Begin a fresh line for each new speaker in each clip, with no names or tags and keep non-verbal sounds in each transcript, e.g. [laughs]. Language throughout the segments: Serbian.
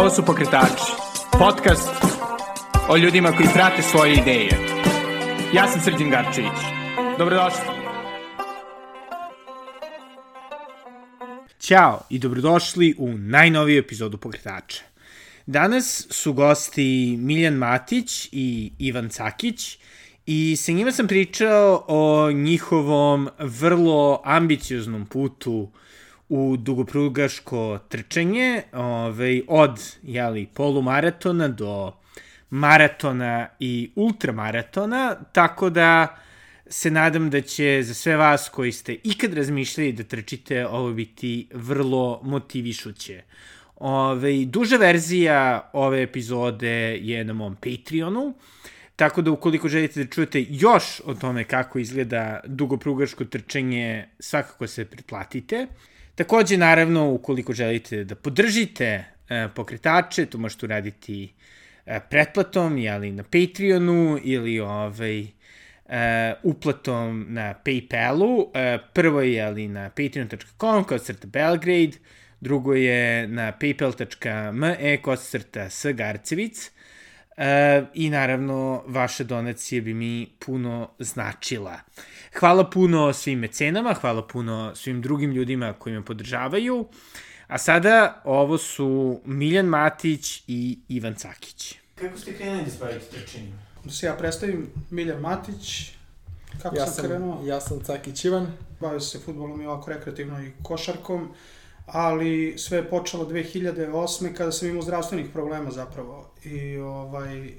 Ovo su Pokretači, podcast o ljudima koji prate svoje ideje. Ja sam Srđan Garčević. Dobrodošli. Ćao i dobrodošli u najnoviju epizodu Pokretača. Danas su gosti Miljan Matić i Ivan Cakić i sa njima sam pričao o njihovom vrlo ambicioznom putu u dugoprugaško trčanje, ovaj, od jeli, polumaratona do maratona i ultramaratona, tako da se nadam da će za sve vas koji ste ikad razmišljali da trčite ovo biti vrlo motivišuće. Ove, duža verzija ove epizode je na mom Patreonu, tako da ukoliko želite da čujete još o tome kako izgleda dugoprugaško trčanje, svakako se pretplatite. Takođe, naravno, ukoliko želite da podržite e, pokretače, to možete uraditi e, pretplatom, jeli na Patreonu ili ovaj, e, uplatom na Paypalu. E, prvo je jeli na patreon.com kao crta Belgrade, drugo je na paypal.me kao crta S. E, I naravno, vaša donacija bi mi puno značila. Hvala puno svim mecenama, hvala puno svim drugim ljudima koji me podržavaju. A sada ovo su Miljan Matić i Ivan Cakić. Kako ste krenuli da se bavite trčanjem?
Da se ja predstavim, Miljan Matić, kako
ja
sam,
sam
krenuo.
Ja sam Cakić Ivan.
Bavio se futbolom i ovako rekreativno i košarkom, ali sve je počelo 2008. kada sam imao zdravstvenih problema zapravo. I ovaj,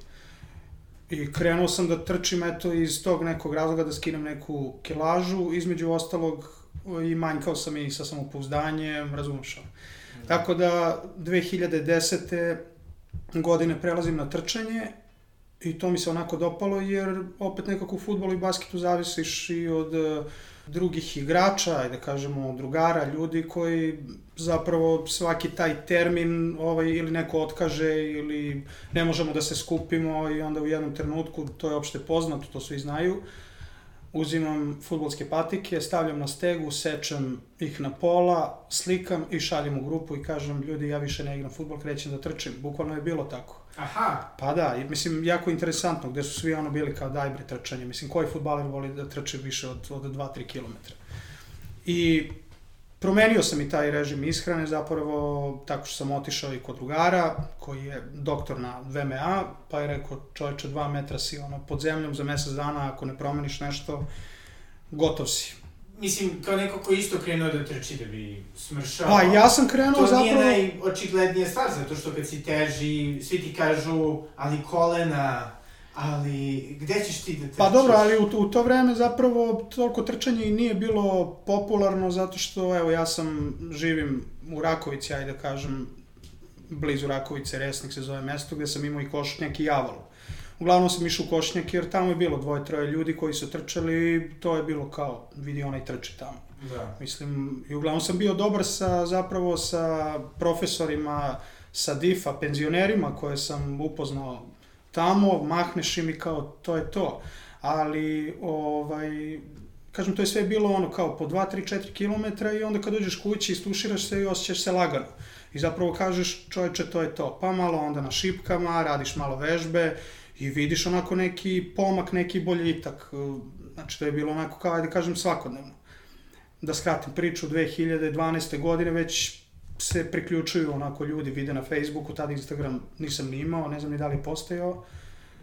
I krenuo sam da trčim eto iz tog nekog razloga da skinem neku kilažu, između ostalog i manjkao sam i sa samopouzdanjem, razumeš mm. Tako da 2010. godine prelazim na trčanje i to mi se onako dopalo jer opet nekako u futbolu i basketu zavisiš i od uh, drugih igrača, ajde da kažemo drugara, ljudi koji zapravo svaki taj termin ovaj, ili neko otkaže ili ne možemo da se skupimo i onda u jednom trenutku, to je opšte poznato, to svi znaju, uzimam futbolske patike, stavljam na stegu, sečem ih na pola, slikam i šaljem u grupu i kažem ljudi ja više ne igram futbol, krećem da trčim. Bukvalno je bilo tako.
Aha.
Pa da, i mislim, jako interesantno, gde su svi ono bili kao daj bre trčanje. Mislim, koji futbaler voli da trče više od, od 2-3 km. I promenio sam i taj režim ishrane zapravo tako što sam otišao i kod drugara koji je doktor na VMA, pa je rekao čoveče 2 metra si ono pod zemljom za mesec dana ako ne promeniš nešto gotov si
mislim, kao neko ko isto krenuo da trči da bi smršao.
Pa, ja sam krenuo
to
zapravo...
To nije najočiglednija stvar, zato što kad si teži, svi ti kažu, ali kolena, ali gde ćeš ti da trčiš?
Pa dobro, ali u, u to vreme zapravo toliko trčanje i nije bilo popularno, zato što, evo, ja sam, živim u Rakovici, ajde da kažem, blizu Rakovice, Resnik se zove mesto, gde sam imao i košnjak i javalu. Uglavnom sam išao u Košnjak jer tamo je bilo dvoje, troje ljudi koji su trčali i to je bilo kao, vidi onaj trči tamo.
Da.
Mislim, i uglavnom sam bio dobar sa, zapravo sa profesorima sa DIF-a, penzionerima koje sam upoznao tamo, mahneš im i kao, to je to. Ali, ovaj, kažem, to je sve bilo ono kao po 2, 3, 4 km i onda kad dođeš kući, istuširaš se i osjećaš se lagano. I zapravo kažeš, čoveče, to je to. Pa malo onda na šipkama, radiš malo vežbe, i vidiš onako neki pomak, neki boljitak. Znači, to je bilo onako, kao, ajde kažem, svakodnevno. Da skratim priču, 2012. godine već se priključuju onako ljudi, vide na Facebooku, tada Instagram nisam ni imao, ne znam ni da li postojao.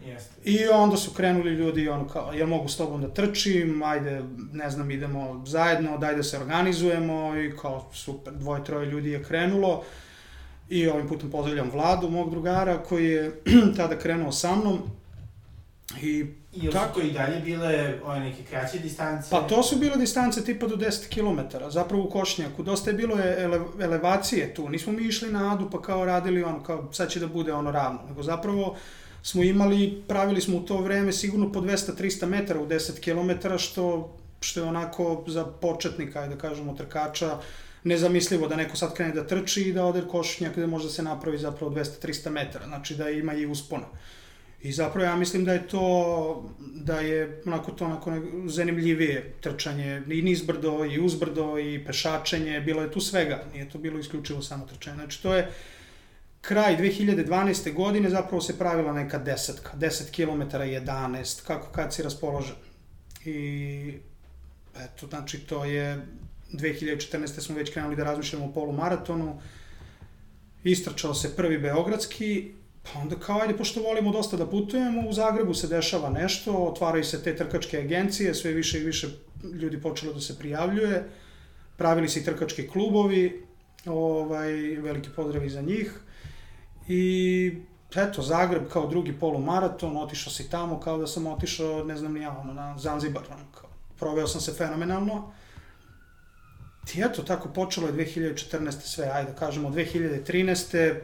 Jeste.
I onda su krenuli ljudi, ono kao, ja mogu s tobom da trčim, ajde, ne znam, idemo zajedno, daj da se organizujemo i kao, super, dvoje, troje ljudi je krenulo. I ovim putem pozdravljam Vladu, mog drugara, koji je [clears throat] tada krenuo sa mnom.
I I tako... su to i dalje bile ove neke kraće distance?
Pa to su bile distance tipa do 10 km, zapravo u Košnjaku. Dosta je bilo ele, elevacije tu. Nismo mi išli na Adu pa kao radili ono, kao sad će da bude ono ravno. Nego zapravo smo imali, pravili smo u to vreme sigurno po 200-300 metara u 10 km, što, što je onako za početnika, da kažemo, trkača, nezamislivo da neko sad krene da trči i da ode košnjak gde može da se napravi zapravo 200-300 metara, znači da ima i uspona. I zapravo ja mislim da je to, da je onako to onako zanimljivije trčanje i nizbrdo i uzbrdo i pešačenje, bilo je tu svega, nije to bilo isključivo samo trčanje. Znači to je kraj 2012. godine zapravo se pravila neka desetka, 10 km 11, kako kad si raspoložen. I eto, znači to je 2014. smo već krenuli da razmišljamo o polumaratonu, istračao se prvi Beogradski, pa onda kao, ajde, pošto volimo dosta da putujemo, u Zagrebu se dešava nešto, otvaraju se te trkačke agencije, sve više i više ljudi počelo da se prijavljuje, pravili se i trkački klubovi, ovaj, veliki pozdrav za njih, i eto, Zagreb kao drugi polumaraton, otišao si tamo kao da sam otišao, ne znam ni ja, ono, na Zanzibar, ono, kao, proveo sam se fenomenalno, I eto, tako počelo je 2014. sve, ajde da kažemo 2013.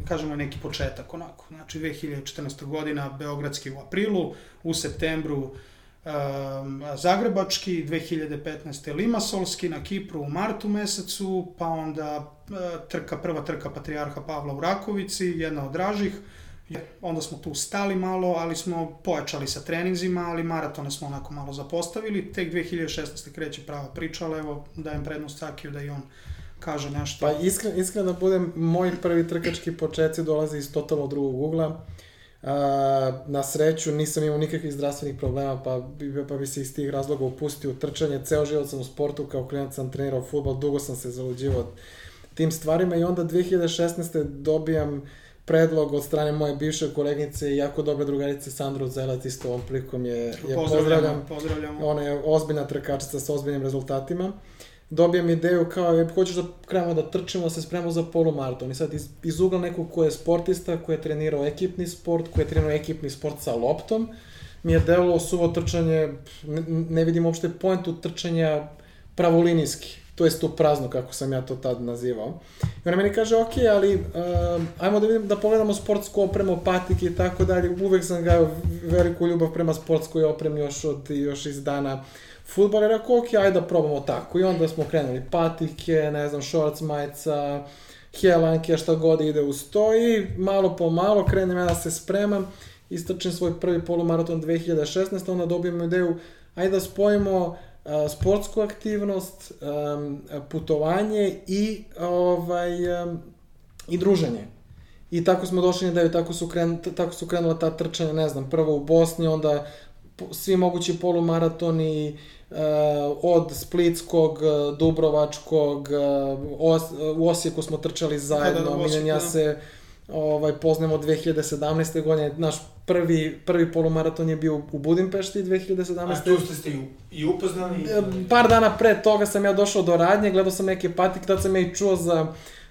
Da kažemo neki početak onako. Znači 2014. godina Beogradski u aprilu, u septembru um, Zagrebački, 2015. Limasolski na Kipru u martu mesecu, pa onda uh, trka, prva trka Patrijarha Pavla u Rakovici, jedna od dražih, Onda smo tu stali malo, ali smo pojačali sa treninzima, ali maratone smo onako malo zapostavili. Tek 2016. kreće prava priča, ali evo dajem prednost Sakiju da i on kaže nešto.
Pa iskreno, iskreno da budem, moj prvi trkački početci dolaze iz totalno drugog ugla. Uh, na sreću nisam imao nikakvih zdravstvenih problema, pa bi, pa bi se iz tih razloga upustio u trčanje. Ceo život sam u sportu, kao klinac sam trenirao futbol, dugo sam se zaluđivao tim stvarima i onda 2016. dobijam predlog od strane moje bivše koleginice i jako dobre drugarice Sandro Zelac isto ovom prilikom je, je pozdravljam.
pozdravljam.
Ona je ozbiljna trkačica sa ozbiljnim rezultatima. Dobijam ideju kao, je, hoćeš da krenemo da trčimo, da se spremamo za polumaraton. I sad iz, iz ugla nekog ko je sportista, ko je trenirao ekipni sport, ko je trenirao ekipni sport sa loptom, mi je delalo suvo trčanje, ne, ne vidim uopšte poentu trčanja pravolinijski to jest to prazno kako sam ja to tad nazivao. I ona meni kaže, ok, ali uh, ajmo da vidim, da pogledamo sportsku opremu, patike i tako dalje. Uvek sam ga veliku ljubav prema sportskoj opremi još, od, još iz dana futbola. I rekao, ok, ajde da probamo tako. I onda smo krenuli patike, ne znam, shorts, majica, helanke, šta god ide uz to i malo po malo krenem ja da se spremam. Istračim svoj prvi polumaraton 2016. Onda dobijem ideju, ajde da spojimo sportsku aktivnost, putovanje i ovaj i druženje. I tako smo došli na ideju, tako su, kren, tako su krenula ta trčanja, ne znam, prvo u Bosni, onda svi mogući polumaratoni uh, od Splitskog, Dubrovačkog, uh, Os, u Osijeku smo trčali zajedno, da, da, da, Miljan ja se ovaj, poznajemo od 2017. godine, naš prvi, prvi polumaraton je bio u Budimpešti 2017. A
tu ste ste i upoznali?
E, par dana pre toga sam ja došao do radnje, gledao sam neke patike, tad sam ja i čuo za,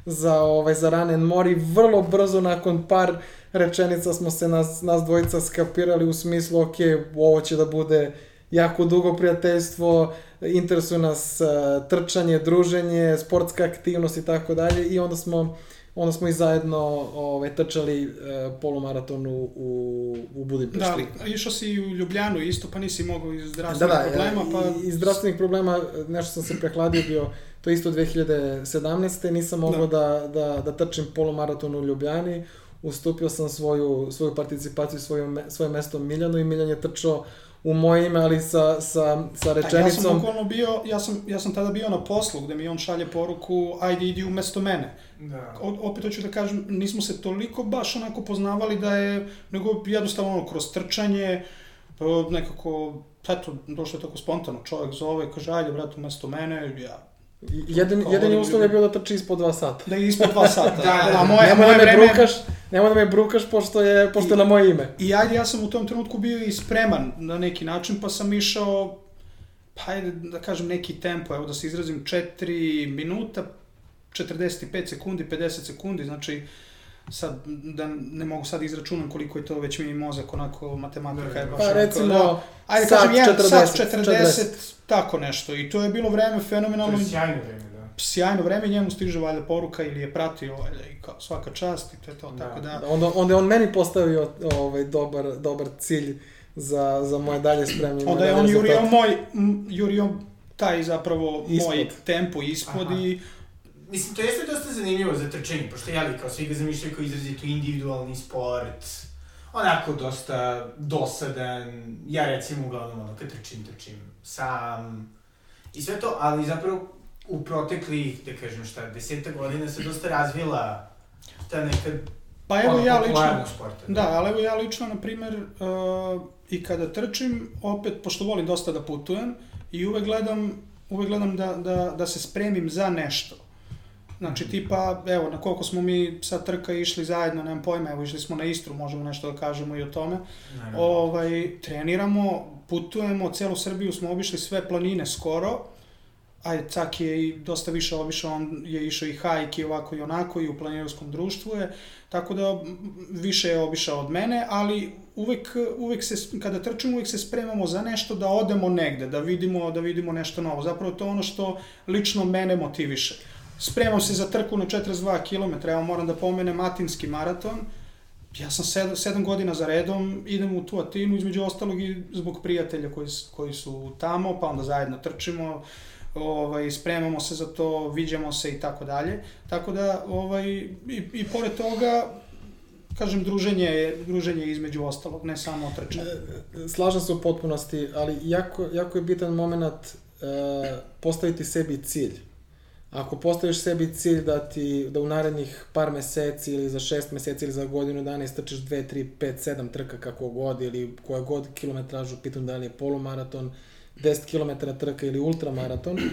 za, ovaj, za Run and Mori. Vrlo brzo, nakon par rečenica smo se nas, nas dvojica skapirali u smislu, ok, ovo će da bude jako dugo prijateljstvo, interesuje nas uh, trčanje, druženje, sportska aktivnost i tako dalje i onda smo onda smo i zajedno ovaj, trčali e, polumaraton u, u, u Budimpešti.
Da, išao si u Ljubljanu isto, pa nisi mogao iz zdravstvenih da, da, problema.
Pa... Iz zdravstvenih problema nešto sam se prehladio bio, to isto 2017. Nisam mogao da. Da, da, da trčim polumaraton u Ljubljani. Ustupio sam svoju, svoju participaciju, svoju, svoje mesto Miljanu i Miljan je trčao u moje ime, ali sa, sa, sa rečenicom... Ja
sam bukvalno bio, ja sam, ja sam tada bio na poslu gde mi on šalje poruku, ajde idi umesto mene. Da. O, opet hoću da kažem, nismo se toliko baš onako poznavali da je, nego jednostavno ono, kroz trčanje, pa nekako, eto, došlo je tako spontano, čovjek zove, kaže, ajde, brate, umesto mene, ja
Jedan, jedan je uslov je bio da trči ispod 2 sata.
Da je ispod 2 sata. da, da, da,
a moje, nemoj moje da me vreme... brukaš, nemoj da me brukaš pošto je, pošto je na moje ime.
I ajde, ja sam u tom trenutku bio i spreman na neki način, pa sam išao, pa ajde da kažem neki tempo, evo da se izrazim 4 minuta, 45 sekundi, 50 sekundi, znači sad, da ne mogu sad izračunam koliko je to, već mi mozak onako matematika je baš...
Pa recimo, da,
ajde sat kažem, 1 sat 40, 40, tako nešto. I to je bilo vreme fenomenalno.
To je sjajno vreme, da.
Sjajno vreme, njemu stiže valjda poruka ili je pratio valjda i kao svaka čast i to je to, da. tako da...
Onda, onda je on meni postavio ovaj, dobar, dobar cilj za, za moje dalje spremljenje.
Onda je on jurio moj, jurio taj zapravo ispod. moj tempo ispod Aha. i
Mislim, to jeste dosta zanimljivo za trčanje, pošto ja li kao svi ga zamišljaju kao izrazito individualni sport, onako dosta dosadan, ja recimo uglavnom ono kad trčim, trčim sam i sve to, ali zapravo u proteklih, da kažem šta, deseta godina se dosta razvila
ta neka
Pa evo
ono,
ja lično,
sporta.
da, ali evo ja lično, na primer, uh, i kada trčim, opet, pošto volim dosta da putujem, i uvek gledam, uvek gledam da, da, da se spremim za nešto. Znači, tipa, evo, na koliko smo mi sa trka išli zajedno, nemam pojma, evo, išli smo na Istru, možemo nešto da kažemo i o tome.
Naravno.
Ovaj, treniramo, putujemo, celu Srbiju smo obišli sve planine skoro, ajde, Caki je i dosta više obišao, on je išao i hajk i ovako i onako i u planinarskom društvu je, tako da više je obišao od mene, ali uvek, uvek se, kada trčimo, uvek se spremamo za nešto da odemo negde, da vidimo, da vidimo nešto novo. Zapravo to je ono što lično mene motiviše. Spremam se za trku na 42 km, evo moram da pomenem Atinski maraton, ja sam sedam, sedam godina za redom, idem u tu Atinu, između ostalog i zbog prijatelja koji, koji su tamo, pa onda zajedno trčimo, ovaj, spremamo se za to, viđamo se i tako dalje. Tako da, ovaj, i, i pored toga, kažem, druženje je, druženje je između ostalog, ne samo trčanje.
Slažem se u potpunosti, ali jako, jako je bitan moment e, postaviti sebi cilj. Ako postaviš sebi cilj da ti da u narednih par meseci ili za šest meseci ili za godinu dana istrčiš 2, 3, 5, 7 trka kako god ili koja god kilometražu, pitam da li je polumaraton, 10 km trka ili ultramaraton, e,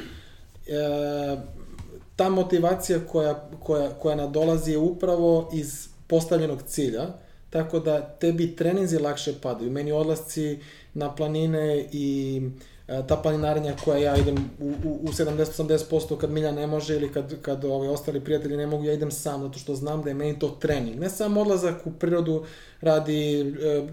ta motivacija koja, koja, koja nadolazi je upravo iz postavljenog cilja, tako da tebi treninzi lakše padaju. Meni odlasci na planine i e, ta planinarenja koja ja idem u, u, u 70-80% kad Milja ne može ili kad, kad ovi ostali prijatelji ne mogu, ja idem sam zato što znam da je meni to trening. Ne samo odlazak u prirodu radi e,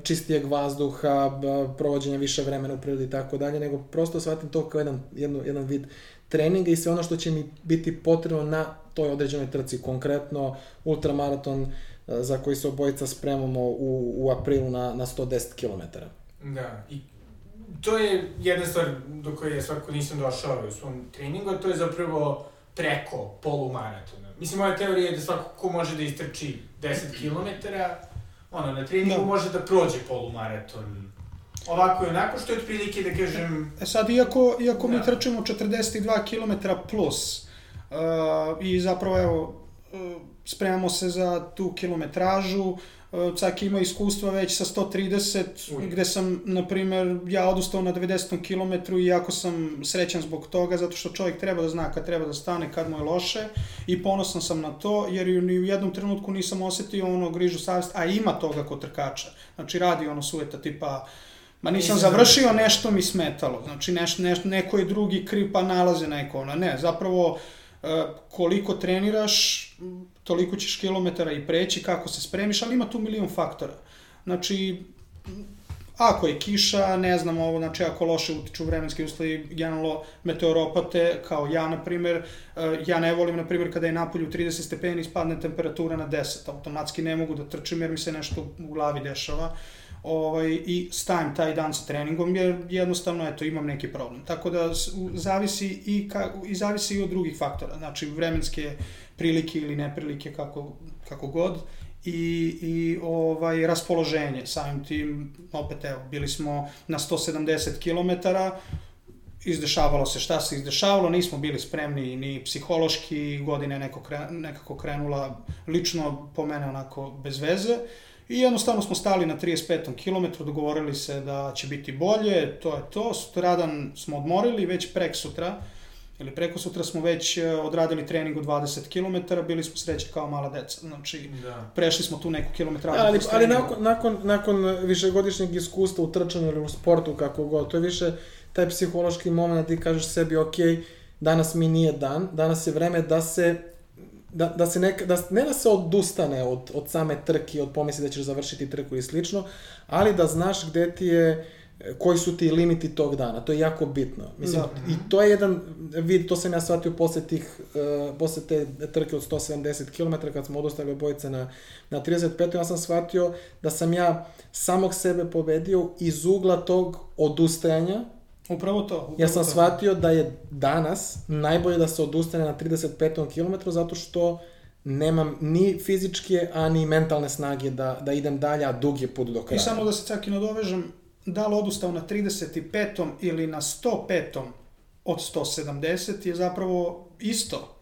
čistijeg vazduha, provođenja više vremena u prirodi i tako dalje, nego prosto shvatim to kao jedan, jedno, jedan vid treninga i sve ono što će mi biti potrebno na toj određenoj trci, konkretno ultramaraton e, za koji se obojica spremamo u, u aprilu na, na 110 km.
Da, i to je jedna stvar do koje ja svakako nisam došao u svom treningu, a to je zapravo preko polumaratona. Mislim, moja teorija je da svako ko može da istrči 10 km, ono, na treningu
Da.
može da prođe polumaraton. Ovako i onako, što je otprilike, da kažem,
E sad, iako, iako mi
Da.
trčimo 42 km plus uh, i zapravo, evo, uh, spremamo se za tu kilometražu, uh, Cak ima iskustva već sa 130,
Ui.
gde sam, na primer, ja odustao na 90 km i jako sam srećan zbog toga, zato što čovjek treba da zna kad treba da stane, kad mu je loše i ponosan sam na to, jer ni u jednom trenutku nisam osetio ono grižu savjest, a ima toga kod trkača. Znači, radi ono sujeta tipa, Ma nisam završio, nešto mi smetalo. Znači, neš, neš, neko je drugi kriv pa nalaze neko. Ono. Ne, zapravo, e, koliko treniraš, toliko ćeš kilometara i preći, kako se spremiš, ali ima tu milion faktora. Znači, ako je kiša, ne znam ovo, znači ako loše utiču vremenski uslovi, generalno meteoropate, kao ja, na primer, e, ja ne volim, na primer, kada je napolju 30 stepeni i spadne temperatura na 10, automatski ne mogu da trčim jer mi se nešto u glavi dešava ovaj, i stavim taj dan sa treningom jer jednostavno eto imam neki problem. Tako da zavisi i, ka, i zavisi i od drugih faktora, znači vremenske prilike ili neprilike kako, kako god. I, i ovaj raspoloženje. Samim tim opet evo bili smo na 170 km izdešavalo se šta se izdešavalo, nismo bili spremni ni psihološki, godine neko kre, nekako krenula lično po mene onako bez veze. I jednostavno smo stali na 35. km, dogovorili se da će biti bolje, to je to, sutradan smo odmorili, već prek sutra, ili preko sutra smo već e, odradili trening od 20 km, bili smo srećni kao mala deca, znači
da.
prešli smo tu neku kilometražu.
ali, ali nakon, nakon, nakon višegodišnjeg iskustva u trčanju ili u sportu, kako god, to je više taj psihološki moment da ti kažeš sebi, ok, danas mi nije dan, danas je vreme da se da, da se neka, da, ne da se odustane od, od same trke, od pomisli da ćeš završiti trku ili slično, ali da znaš gde ti je, koji su ti limiti tog dana. To je jako bitno. Mislim,
Da.
i to je jedan vid, to sam ja shvatio posle tih, uh, posle te trke od 170 km, kad smo odustali obojice na, na 35. ja sam shvatio da sam ja samog sebe pobedio iz ugla tog odustajanja,
Upravo to. Upravo
Ja sam
to.
shvatio da je danas najbolje da se odustane na 35. km zato što nemam ni fizičke, a ni mentalne snage da, da idem dalje, a dug je put do kraja.
I samo da se čak i nadovežem, da li odustao na 35. ili na 105. od 170 je zapravo isto.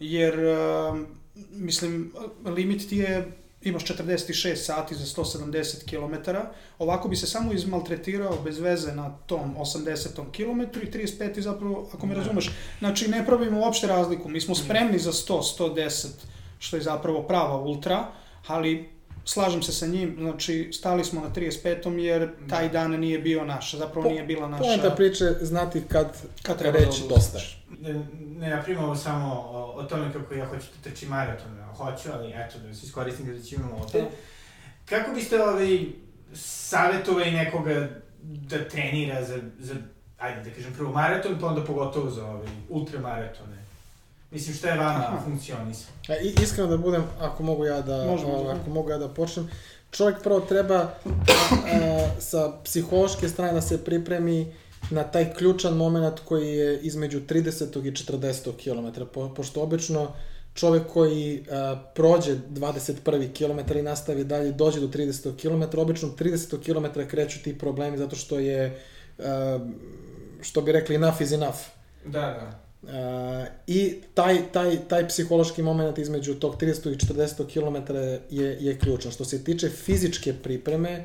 Jer um, mislim, limit ti je imaš 46 sati za 170 km, ovako bi se samo izmaltretirao bez veze na tom 80 km i 35 i zapravo, ako me
Da.
razumeš, znači ne pravimo uopšte razliku, mi smo spremni za 100, 110, što je zapravo prava ultra, ali slažem se sa njim, znači stali smo na 35. jer taj dan nije bio naš, zapravo nije bila naša...
Poenta priče znati kad,
Kad treba da
reći
odustaneš.
dosta.
Ne, ne napravimo ovo samo o, o tome kako ja hoću da trčim maraton, hoću, ali eto, da se iskoristim kada ću imamo ovde. Kako biste ovaj, savjetovali nekoga da trenira za, za, ajde da kažem, prvo maraton, pa onda pogotovo za ovaj, ultramaratone? Mislim, šta je vama
Aha.
funkcionisalo?
A, i, iskreno da budem, ako mogu ja da,
Može, može.
ovaj, ako mogu ja da počnem, čovjek prvo treba a, sa psihološke strane da se pripremi na taj ključan moment koji je između 30. i 40. km, po, pošto obično čovjek koji a, prođe 21. km i nastavi dalje, dođe do 30. km, obično 30. km kreću ti problemi zato što je, a, što bi rekli, enough is enough.
Da, da.
Uh, I taj, taj, taj psihološki moment između tog 30 i 40 km je, je ključan. Što se tiče fizičke pripreme,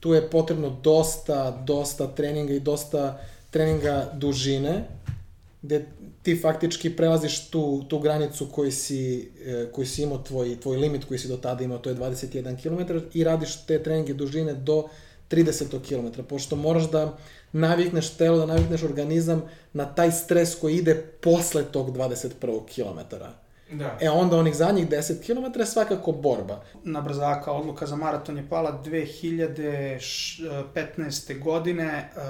tu je potrebno dosta, dosta treninga i dosta treninga dužine, gde ti faktički prelaziš tu, tu granicu koji si, e, koji si imao, tvoj, tvoj limit koji si do tada imao, to je 21 km, i radiš te treninge dužine do 30 km, pošto moraš da navikneš telo, da navikneš organizam na taj stres koji ide posle tog 21 km.
Da.
E onda onih zadnjih 10 km je svakako borba.
na brzaka odluka za maraton je pala 2015. godine uh,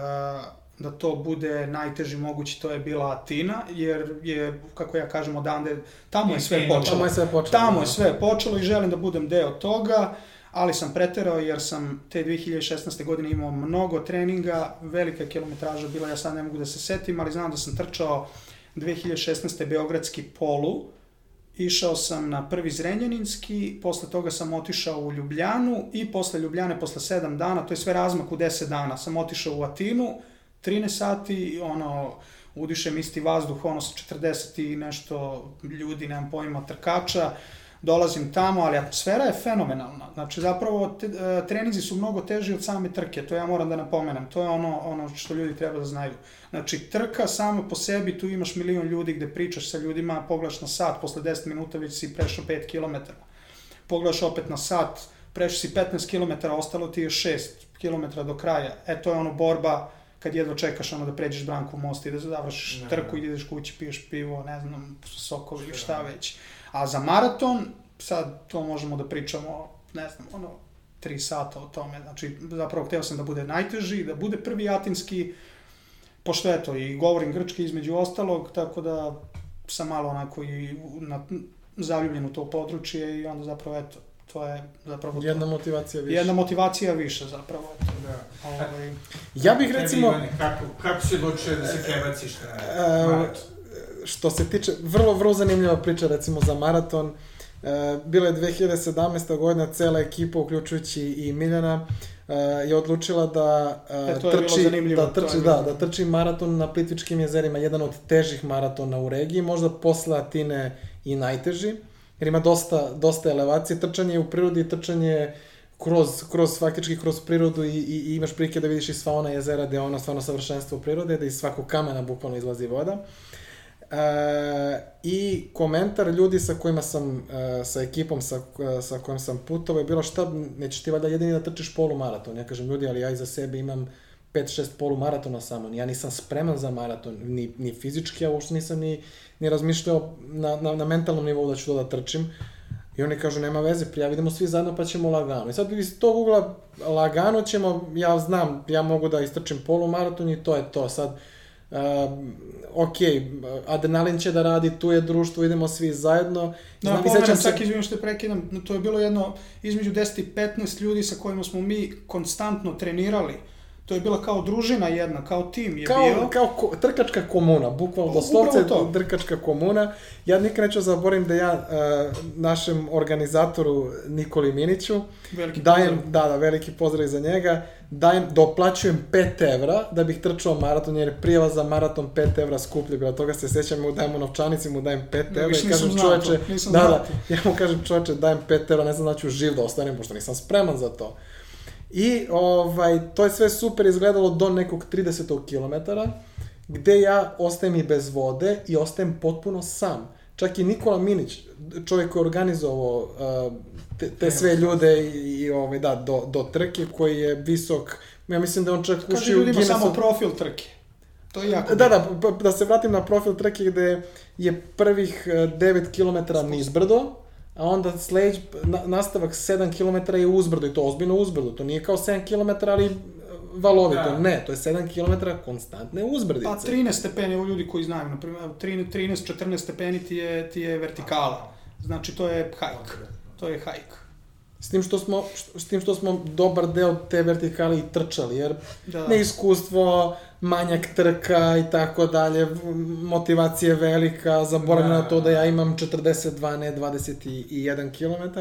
da to bude najteži mogući, to je bila Atina, jer je, kako ja kažem, odande, tamo je sve počelo.
Tamo je sve počelo.
Tamo
da.
je sve počelo i želim da budem deo toga, ali sam preterao jer sam te 2016. godine imao mnogo treninga, velika kilometraža bila, ja sad ne mogu da se setim, ali znam da sam trčao 2016. Beogradski polu, išao sam na prvi Zrenjaninski, posle toga sam otišao u Ljubljanu i posle Ljubljane, posle 7 dana, to je sve razmak u 10 dana, sam otišao u Atinu, 13 sati, ono, udišem isti vazduh, ono sa 40 i nešto ljudi, nemam pojma, trkača, dolazim tamo, ali atmosfera je fenomenalna. Znači, zapravo, te, treninzi su mnogo teži od same trke, to ja moram da napomenem. To je ono, ono što ljudi treba da znaju. Znači, trka sama po sebi, tu imaš milion ljudi gde pričaš sa ljudima, pogledaš na sat, posle 10 minuta već si prešao 5 km. Pogledaš opet na sat, prešao si 15 km, ostalo ti je 6 km do kraja. E, to je ono borba kad jedva čekaš ono da pređeš Brankov most i da završiš
Da,
trku i da ideš kući, piješ pivo, ne znam, sokovi ili šta već. A za maraton, sad to možemo da pričamo, ne znam, ono, tri sata o tome. Znači, zapravo hteo sam da bude najteži, da bude prvi atinski, pošto eto, i govorim grčki između ostalog, tako da sam malo onako i na, zaljubljen u to područje i onda zapravo eto, to je zapravo to.
Jedna motivacija više.
Jedna motivacija više zapravo. Eto.
Da.
Ovaj,
Ja bih recimo,
kako, kako si odlučio da se prebaciš na maraton?
Što se tiče, vrlo, vrlo zanimljiva priča recimo za maraton. E, bila je 2017. godina, cela ekipa, uključujući i Miljana, e, je odlučila da e,
E,
trči, da trči, da, da trči maraton na Plitvičkim jezerima, jedan od težih maratona u regiji, možda posle Atine i najteži, jer ima dosta, dosta elevacije, trčanje u prirodi trčanje kroz, kroz, faktički kroz prirodu i, i, i imaš prilike da vidiš i sva ona jezera gde je ono stvarno savršenstvo prirode, da iz svakog kamena bukvalno izlazi voda. E, I komentar ljudi sa kojima sam, e, sa ekipom sa, sa kojom sam putovao je bilo šta, nećeš ti valjda jedini da trčiš polumaraton. Ja kažem, ljudi, ali ja iza sebe imam 5-6 polumaratona samo. Ja nisam spreman za maraton, ni, ni fizički, a uopšte nisam ni, ni razmišljao na, na, na mentalnom nivou da ću to da trčim. I oni kažu, nema veze, prija, idemo svi zajedno pa ćemo lagano. I sad iz tog ugla lagano ćemo, ja znam, ja mogu da istrčim polumaraton i to je to. Sad, uh, ok, adrenalin će da radi, tu je društvo, idemo svi zajedno.
Da,
Znam, i
pomenem,
sećam se-
čak izvijem što prekidam, to je bilo jedno između 10 i 15 ljudi sa kojima smo mi konstantno trenirali. To je bila kao družina jedna, kao tim je
kao,
bio.
kao ko, trkačka komuna, bukvalno
Upravo
doslovce
to.
trkačka komuna. Ja nikad neću zaboravim da ja uh, našem organizatoru Nikoli Miniću
Veliki
dajem,
pozdrav.
da, da, veliki pozdrav za njega, dajem, doplaćujem 5 evra da bih trčao maraton, jer je prijava za maraton 5 evra skuplje, bila toga se sećam, mu dajem u novčanici, mu dajem 5
Da,
evra
više
i kažem čoveče, da, da, [laughs] ja mu kažem čoveče, dajem 5 evra, ne znam da ću živ da ostanem, pošto nisam spreman za to. I ovaj, to je sve super izgledalo do nekog 30. kilometara, gde ja ostajem i bez vode i ostajem potpuno sam. Čak i Nikola Minić, čovjek koji je organizovao uh, te, te sve ljude i, i ovaj, da, do, do trke, koji je visok, ja mislim da on čak
Kaže
ušio u
ljudima
Guinness...
samo profil trke. To je jako
Da, da, da se vratim na profil trke gde je prvih eh, 9 km nizbrdo, a onda na, nastavak 7 km je uzbrdo i to ozbiljno uzbrdo. To nije kao 7 km, ali eh, valovito.
Da.
Ne, to je 7 km konstantne uzbrdice.
Pa 13 stepeni, evo ljudi koji znaju, na primjer, 13-14 stepeni ti je, ti je vertikala. Znači to je hajk. To je hajk.
S tim što smo, s tim što smo dobar deo te vertikale i trčali, jer
Da.
neiskustvo, manjak trka i tako dalje, motivacija je velika, zaboravljam
Da.
na to da ja imam 42, ne 21 km.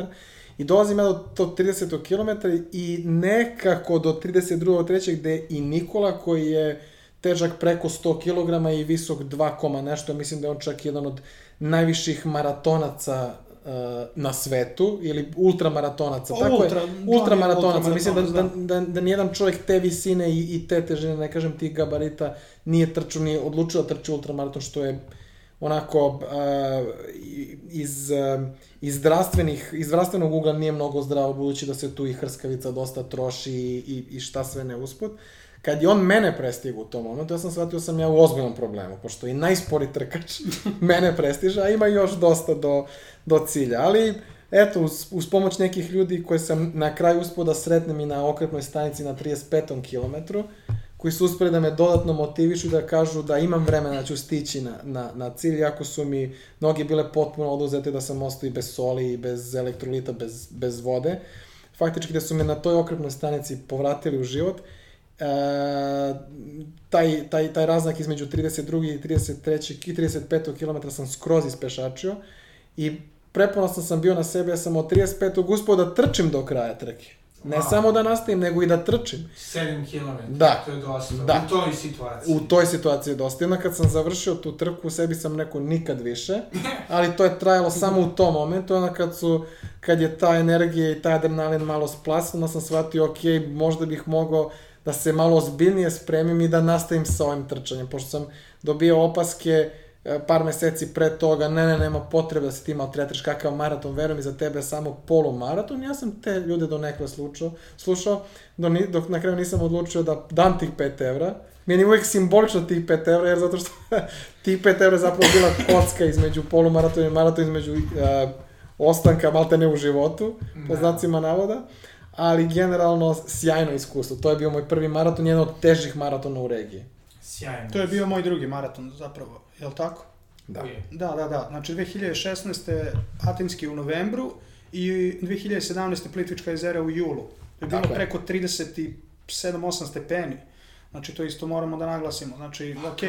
I dolazim ja do tog 30. km i nekako do 32. trećeg gde i Nikola koji je težak preko 100 kg i visok 2, koma nešto, mislim da je on čak jedan od najviših maratonaca na svetu ili ultramaratonaca.
Pa,
Tako
ultra,
je,
je
ultramaratonaca. Mislim da, da,
ultramaratonac,
da, da nijedan čovjek te visine i, i te težine, ne kažem tih gabarita, nije trčao, nije odlučio da trči ultramaraton, što je onako uh, iz, uh, iz, zdravstvenih, iz zdravstvenog ugla nije mnogo zdravo, budući da se tu i hrskavica dosta troši i, i, i šta sve ne usput. Kad je on mene prestigao u tom momentu, ja sam shvatio sam ja u ozbiljnom problemu, pošto i najspori trkač [laughs] mene prestiže, a ima još dosta do, do cilja. Ali, eto, uz, uz pomoć nekih ljudi koje sam na kraju uspio da sretnem i na okretnoj stanici na 35. kilometru, koji su uspeli da me dodatno motivišu da kažu da imam vremena da ću stići na, na, na cilj, iako su mi noge bile potpuno oduzete da sam ostao i bez soli, i bez elektrolita, bez, bez vode. Faktički da su me na toj okretnoj stanici povratili u život. E, taj, taj, taj raznak između 32. i 33. i 35. km sam skroz ispešačio i preponosan sam bio na sebe, ja sam od 35. uspio da trčim do kraja trke. Ne
Wow.
samo da nastavim, nego i da trčim.
7 km.
Da.
To je dosta.
Da.
U toj situaciji.
U toj situaciji je dosta. Jedna kad sam završio tu trku, u sebi sam rekao nikad više, [laughs] ali to je trajalo samo u tom momentu, onda kad su, kad je ta energija i taj adrenalin malo splasno, onda sam shvatio, ok, možda bih mogao da se malo ozbiljnije spremim i da nastavim sa ovim trčanjem, pošto sam dobio opaske e, par meseci pre toga, ne, ne, nema potrebe da se ti maltretiraš kakav maraton, verujem i za tebe je samo polumaraton, ja sam te ljude do nekle slušao, slušao do, ni- dok na kraju nisam odlučio da dam tih 5 evra, Meni je uvijek simbolično tih 5 evra, jer zato što [laughs] tih 5 evra je zapravo bila kocka između polumaratona i maratona, između uh, ostanka maltene u životu, po
Da.
znacima navoda, ali generalno sjajno iskustvo. To je bio moj prvi maraton, jedan od težih maratona u regiji.
Sjajno.
To je bio moj drugi maraton zapravo, je li tako?
Da.
Da, da, da. Znači 2016. Atinski u novembru i 2017. Plitvička jezera u julu. To je bilo
Tako je.
preko 37-8 stepeni. Znači to isto moramo da naglasimo. Znači, ok,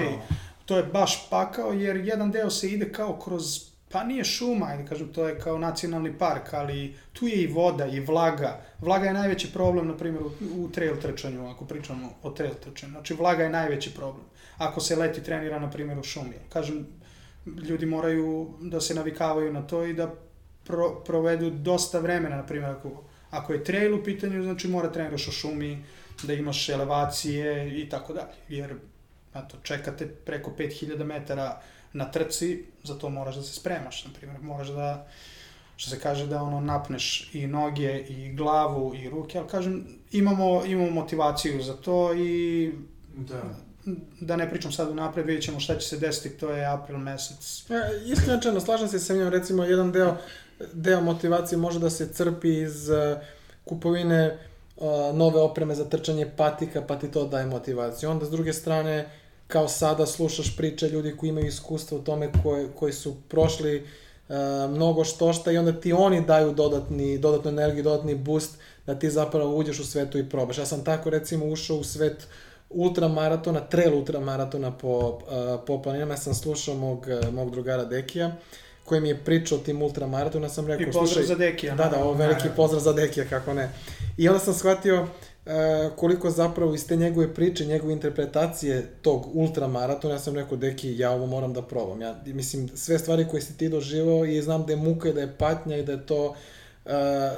to je baš pakao jer jedan deo se ide kao kroz pa nije šuma, ajde kažem, to je kao nacionalni park, ali tu je i voda i vlaga. Vlaga je najveći problem, na primjer, u, u trail trčanju, ako pričamo o trail trčanju. Znači, vlaga je najveći problem. Ako se leti trenira, na primjer, u šumi. Kažem, ljudi moraju da se navikavaju na to i da pro, provedu dosta vremena, na primjer, ako, ako je trail u pitanju, znači mora treniraš u šumi, da imaš elevacije i tako dalje. Jer, eto, čekate preko 5000 metara na trci, za to moraš da se spremaš, na primjer, moraš da, što se kaže, da ono napneš i noge, i glavu, i ruke, ali kažem, imamo, imamo motivaciju za to i
Da.
da ne pričam sad unapred, vidjet ćemo šta će se desiti, to je april mesec.
E, Iskreno, slažem se sa njom, recimo, jedan deo, deo motivacije može da se crpi iz uh, kupovine uh, nove opreme za trčanje patika, pa ti to daje motivaciju. Onda, s druge strane, kao sada slušaš priče ljudi koji imaju iskustvo u tome, koji, koji su prošli
mnogo što šta i onda ti oni daju dodatni, dodatnu energiju, dodatni boost da ti zapravo uđeš u svetu i probaš. Ja sam tako recimo ušao u svet ultramaratona, trail ultramaratona po, uh, po planinama, ja sam slušao mog, mog drugara Dekija, koji mi je pričao o tim ultramaratona, sam rekao,
I pozdrav
slušaj,
za Dekija.
Da, da, ovo veliki pozdrav za Dekija, kako ne. I onda sam shvatio uh, koliko zapravo iz te njegove priče, njegove interpretacije tog ultramaratona, ja sam rekao, Deki, ja ovo moram da probam. Ja, mislim, sve stvari koje si ti doživao i znam da je muka i da je patnja i da je to, uh,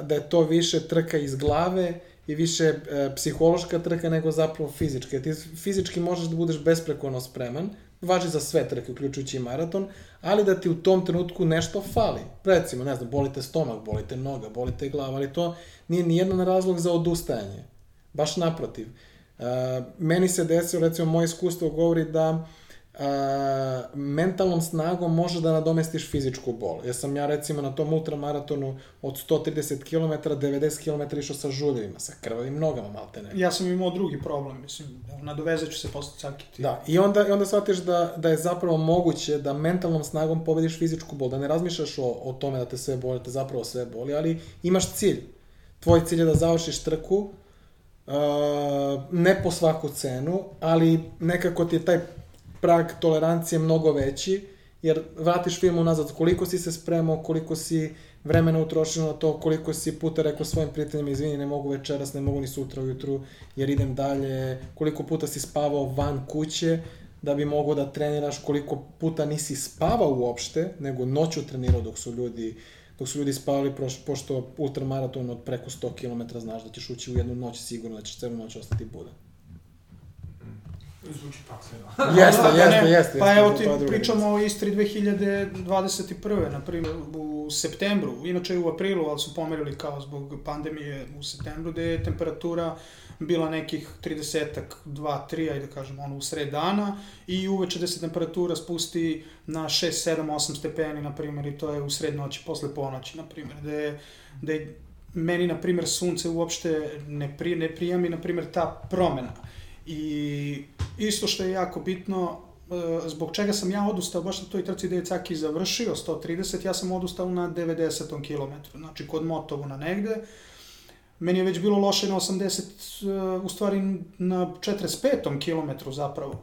da je to više trka iz glave i više e, psihološka trka nego zapravo fizička. Ti fizički možeš da budeš besprekorno spreman, važi za sve trke, uključujući i maraton, ali da ti u tom trenutku nešto fali. Recimo, ne znam, bolite stomak, bolite noga, bolite glava, ali to nije nijedan razlog za odustajanje. Baš naprotiv. E, meni se desilo, recimo, moje iskustvo govori da a, mentalnom snagom može da nadomestiš fizičku bol. Ja sam ja recimo na tom ultramaratonu od 130 km, 90 km išao sa žuljevima, sa krvavim nogama malte ne.
Ja sam imao drugi problem, mislim, nadovezat ću se posle cakiti.
Da, i onda, i onda shvatiš da, da je zapravo moguće da mentalnom snagom pobediš fizičku bol, da ne razmišljaš o, o tome da te sve boli, da te zapravo sve boli, ali imaš cilj. Tvoj cilj je da završiš trku, uh, ne po svaku cenu, ali nekako ti je taj prag tolerancije mnogo veći, jer vratiš film unazad koliko si se spremao, koliko si vremena utrošio na to, koliko si puta rekao svojim prijateljima, izvini, ne mogu večeras, ne mogu ni sutra ujutru, jer idem dalje, koliko puta si spavao van kuće, da bi mogao da treniraš, koliko puta nisi spavao uopšte, nego noću trenirao dok su ljudi dok su ljudi spavali, pošto ultramaraton od preko 100 km znaš da ćeš ući u jednu noć sigurno da ćeš celu noć ostati budan.
Zvuči pakseno. [laughs]
jeste, jeste, jeste.
Pa evo ti pričamo o Istri 2021. na primjer u septembru, inače u aprilu, ali su pomerili kao zbog pandemije u septembru, gde je temperatura bila nekih 30-ak, 2, 3, ajde da kažem, ono, u sred dana i uveče da se temperatura spusti na 6, 7, 8 stepeni, na primjer, i to je u sred noći, posle ponoći, na primjer, gde, gde meni, na primjer, sunce uopšte ne, pri, ne prija mi, na primjer, ta promena I isto što je jako bitno, e, zbog čega sam ja odustao baš na toj trci gde je Caki završio 130, ja sam odustao na 90. km, znači kod Motovu na negde. Meni je već bilo loše na 80, e, u stvari na 45. km zapravo.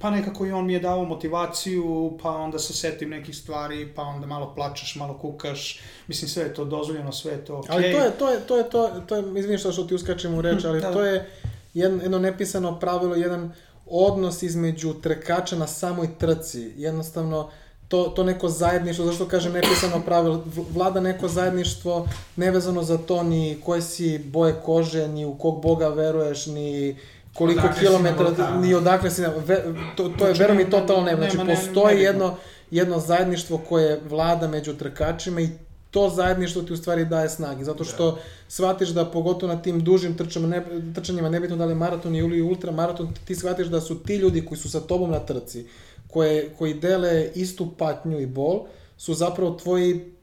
Pa nekako i on mi je dao motivaciju, pa onda se setim nekih stvari, pa onda malo plačeš, malo kukaš. Mislim, sve je to dozvoljeno, sve je to okej.
Okay. Ali to je, to je, to je, to je, to je, izvini što ti uskačem u reč, [laughs] ali da. to je jedno, jedno nepisano pravilo, jedan odnos između trkača na samoj trci. Jednostavno, to, to neko zajedništvo, zašto kažem nepisano pravilo, vlada neko zajedništvo nevezano za to ni koje si boje kože, ni u kog boga veruješ, ni koliko odakle kilometra, ni odakle si, ve, to, to je, znači, verujem mi, totalno ne, znači nema, postoji nema, jedno, jedno zajedništvo koje vlada među trkačima i to zajedništvo ti u stvari daje snage, zato što da. shvatiš da pogotovo na tim dužim trčama, ne, trčanjima, nebitno da li maraton ili ultramaraton, ti shvatiš da su ti ljudi koji su sa tobom na trci, koje, koji dele istu patnju i bol, su zapravo tvoji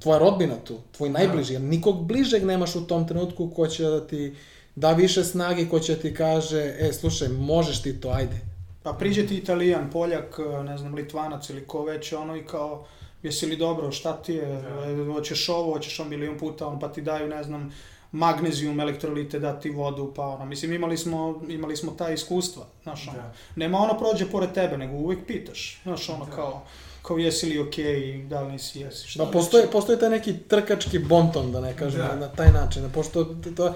tvoja rodbina tu, tvoj da. najbliži, jer nikog bližeg nemaš u tom trenutku ko će da ti da više snage, ko će da ti kaže, e, slušaj, možeš ti to, ajde.
Pa priđe ti Italijan, Poljak, ne znam, Litvanac ili ko već, ono i kao, jesi li dobro, šta ti je, da. hoćeš ovo, hoćeš on milion puta, on pa ti daju, ne znam, magnezijum, elektrolite, da ti vodu, pa ono, mislim, imali smo, imali smo ta iskustva, znaš, ono, da. nema ono prođe pored tebe, nego uvek pitaš, znaš, ono, da. kao, kao jesi li okej, okay, da li nisi, jesi,
šta da, postoji, postoji taj neki trkački bonton, da ne kažem, da. na taj način, da pošto, to, to,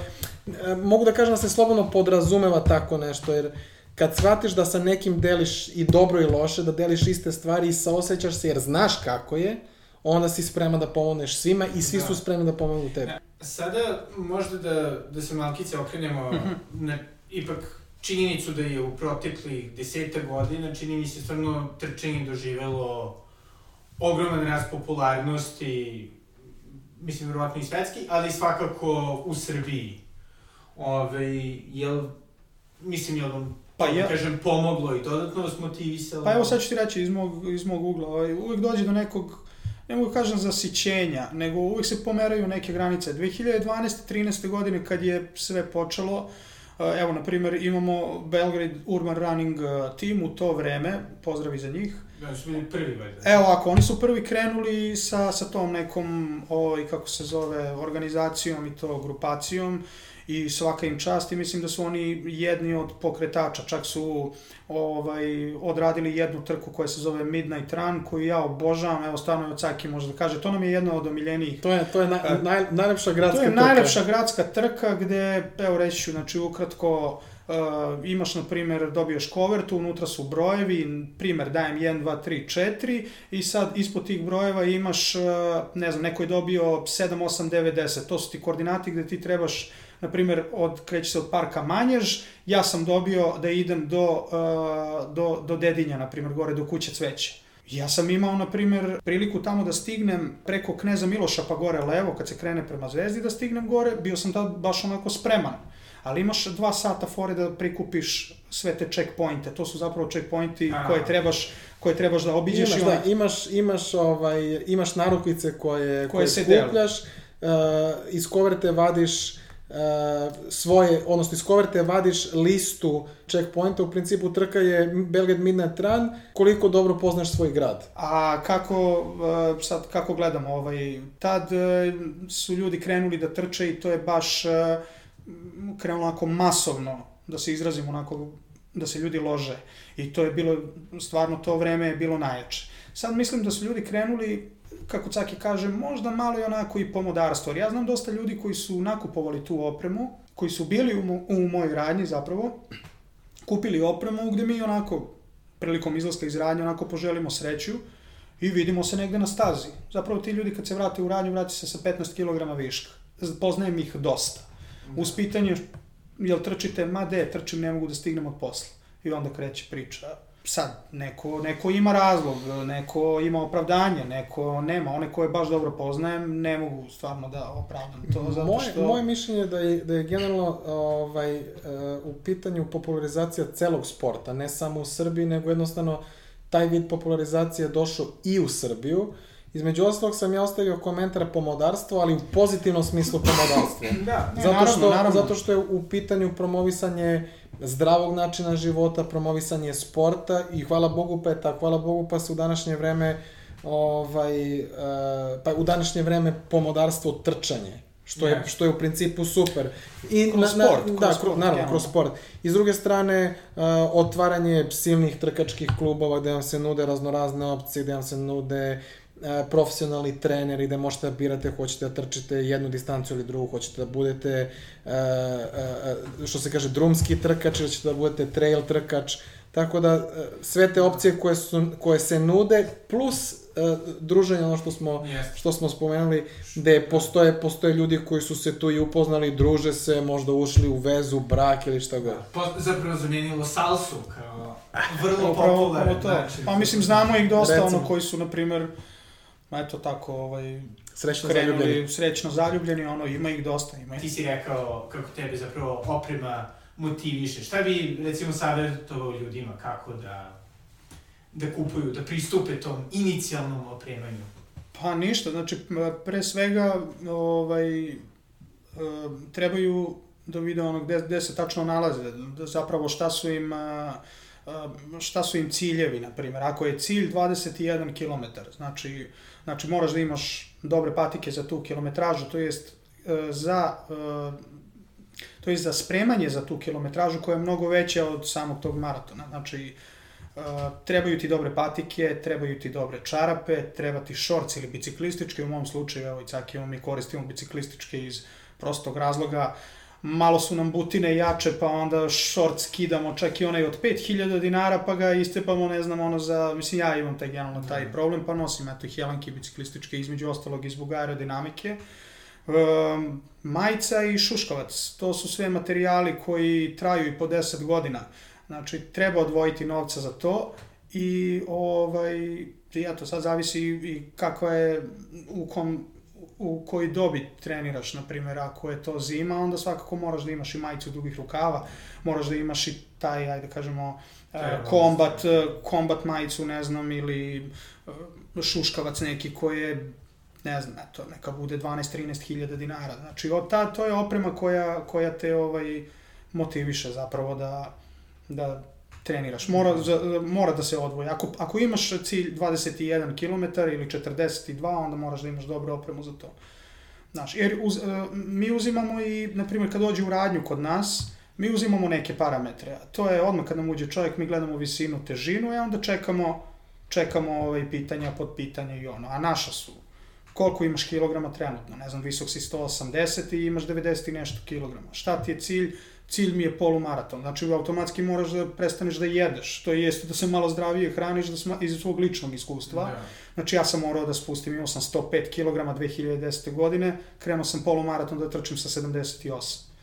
e, mogu da kažem da se slobodno podrazumeva tako nešto, jer kad shvatiš da sa nekim deliš i dobro i loše, da deliš iste stvari i saosećaš se jer znaš kako je, onda si spreman da pomogneš svima i svi da. su spremni da pomognu tebi.
Sada možda da, da se malkice okrenemo mm -hmm. na ipak činjenicu da je u proteklih deseta godina, čini mi se stvarno trčanje doživelo ogroman rast popularnosti, mislim, verovatno i svetski, ali svakako u Srbiji. Ove, jel, mislim, jel vam pa ja, kažem, pomoglo i dodatno vas motivisalo?
Pa evo sad ću ti reći iz mog, iz mog ugla, ovaj, uvek dođe do nekog, ne mogu da kažem zasićenja, nego uvek se pomeraju neke granice. 2012. 13. godine kad je sve počelo, evo, na primjer, imamo Belgrade Urban Running Team u to vreme, pozdravi za njih,
Da su bili prvi, valjda.
Evo ovako, oni su prvi krenuli sa, sa tom nekom, ovaj, kako se zove, organizacijom i to grupacijom i svaka im čast i mislim da su oni jedni od pokretača, čak su ovaj, odradili jednu trku koja se zove Midnight Run, koju ja obožavam, evo stvarno od Caki može da kaže, to nam je jedna od omiljenijih.
To je, to je na, naj, najlepša gradska
To je
trka.
najlepša gradska trka gde, evo reći ću, znači ukratko, uh, imaš, na primjer, dobiješ kovertu, unutra su brojevi, primjer, dajem 1, 2, 3, 4 i sad ispod tih brojeva imaš, uh, ne znam, neko je dobio 7, 8, 9, 10, to su ti koordinati gde ti trebaš na primjer, od, kreće se od parka Manjež, ja sam dobio da idem do, uh, do, do Dedinja, na primjer, gore do kuće Cveće. Ja sam imao, na primjer, priliku tamo da stignem preko Kneza Miloša pa gore levo, kad se krene prema Zvezdi da stignem gore, bio sam tad baš onako spreman. Ali imaš dva sata fore da prikupiš sve te checkpointe, to su zapravo checkpointi
Aha.
koje trebaš, koje trebaš da obiđeš
Imaš,
i
da,
onda...
imaš, imaš, ovaj, imaš narukvice koje, koje,
se dele.
skupljaš, uh, iz koverte vadiš svoje, odnosno iz koverte vadiš listu checkpointa, u principu trka je Belgrade Midnight Run, koliko dobro poznaš svoj grad.
A kako, uh, sad, kako gledamo, ovaj, tad uh, su ljudi krenuli da trče i to je baš krenulo onako masovno, da se izrazimo onako, da se ljudi lože. I to je bilo, stvarno to vreme je bilo najjače. Sad mislim da su ljudi krenuli, kako Caki kaže, možda malo i onako i pomodarstvo. Ja znam dosta ljudi koji su nakupovali tu opremu, koji su bili u, mo, u mojoj radnji zapravo, kupili opremu gde mi onako prilikom izlaska iz radnje onako poželimo sreću i vidimo se negde na stazi. Zapravo ti ljudi kad se vrate u radnju, vrati se sa 15 kg viška. Poznajem ih dosta. Uz pitanje, jel trčite, ma de, trčim, ne mogu da stignem od posla. I onda kreće priča. Sad, neko, neko ima razlog, neko ima opravdanje, neko nema. One koje baš dobro poznajem, ne mogu stvarno da opravdam to, zato
Moje,
što...
moje mišljenje je da je, da je generalno ovaj, uh, u pitanju popularizacija celog sporta, ne samo u Srbiji, nego jednostavno taj vid popularizacije je došao i u Srbiju. Između ostalog sam ja ostavio komentar pomodarstvo, ali u pozitivnom smislu pomodarstvo.
Da,
Ne,
zato,
naravno,
što,
naravno.
zato što je u pitanju promovisanje zdravog načina života, promovisanje sporta i hvala Bogu pa je tako, hvala Bogu pa se u današnje vreme ovaj, uh, pa u današnje vreme pomodarstvo trčanje. Što je, što je u principu super. I
Kroz sport, kroz
da,
sport,
naravno,
generalno.
kroz sport. I s druge strane, uh, otvaranje silnih trkačkih klubova gde vam se nude raznorazne opcije, gde vam se nude uh, profesionalni treneri, gde možete da birate, hoćete da trčite jednu distancu ili drugu, hoćete da budete, uh, uh, što se kaže, drumski trkač, ili ćete da budete trail trkač, Tako da, sve te opcije koje, su, koje se nude, plus druženje, ono što smo,
Jeste.
što smo spomenuli, gde postoje, postoje ljudi koji su se tu i upoznali, druže se, možda ušli u vezu, brak ili šta god.
Po, zapravo zamenilo salsu kao vrlo popularan
upravo to.
način.
Pa mislim, znamo ih dosta,
Recimo.
ono, koji su, na primer, eto tako, ovaj,
Srećno zaljubljeni.
krenuli srećno zaljubljeni, ono, ima ih dosta, ima
Ti
ih.
si rekao kako tebe zapravo oprema motiviše. Šta bi, recimo, savjetovao ljudima kako da, da kupuju, da pristupe tom inicijalnom opremanju?
Pa ništa, znači, pre svega, ovaj, e, trebaju da vide ono gde, gde se tačno nalaze, da zapravo šta su im, a, a, šta su im ciljevi, na primjer. Ako je cilj 21 km, znači, znači moraš da imaš dobre patike za tu kilometražu, to jest e, za e, to jest za spremanje za tu kilometražu koja je mnogo veća od samog tog maratona. Znači, Uh, trebaju ti dobre patike, trebaju ti dobre čarape, treba ti šorc ili biciklističke, u mom slučaju, evo i cakimo, mi koristimo biciklističke iz prostog razloga, malo su nam butine jače, pa onda šort skidamo čak i onaj od 5000 dinara, pa ga istepamo, ne znam, ono za, mislim, ja imam taj generalno taj problem, pa nosim, eto, helanke biciklističke, između ostalog iz zbog aerodinamike. Um, majica i šuškavac, to su sve materijali koji traju i po 10 godina. Znači, treba odvojiti novca za to i ovaj, i eto, sad zavisi i kakva je, u kom, u koji dobi treniraš, na primjer, ako je to zima, onda svakako moraš da imaš i majicu dugih rukava, moraš da imaš i taj, ajde da kažemo,
Treba,
kombat, kombat majicu, ne znam, ili eh, šuškavac neki koji je ne znam, eto, neka bude 12-13 hiljada dinara. Znači, o, ta, to je oprema koja, koja te ovaj, motiviše zapravo da, da treniraš. Mora, za, mora da se odvoji. Ako, ako imaš cilj 21 km ili 42, onda moraš da imaš dobru opremu za to. Znaš, jer uz, e, mi uzimamo i, na primjer, kad dođe u radnju kod nas, mi uzimamo neke parametre. To je odmah kad nam uđe čovjek, mi gledamo visinu, težinu, i onda čekamo, čekamo ovaj, pitanja, pod pitanja i ono. A naša su koliko imaš kilograma trenutno, ne znam, visok si 180 i imaš 90 i nešto kilograma. Šta ti je cilj? Cilj mi je polumaraton. Znači, automatski moraš da prestaneš da jedeš. To jeste da se malo zdravije hraniš da sma, iz svog ličnog iskustva. Da. Znači, ja sam morao da spustim, imao sam 105 kg 2010. godine, krenuo sam polumaraton da trčim sa 78.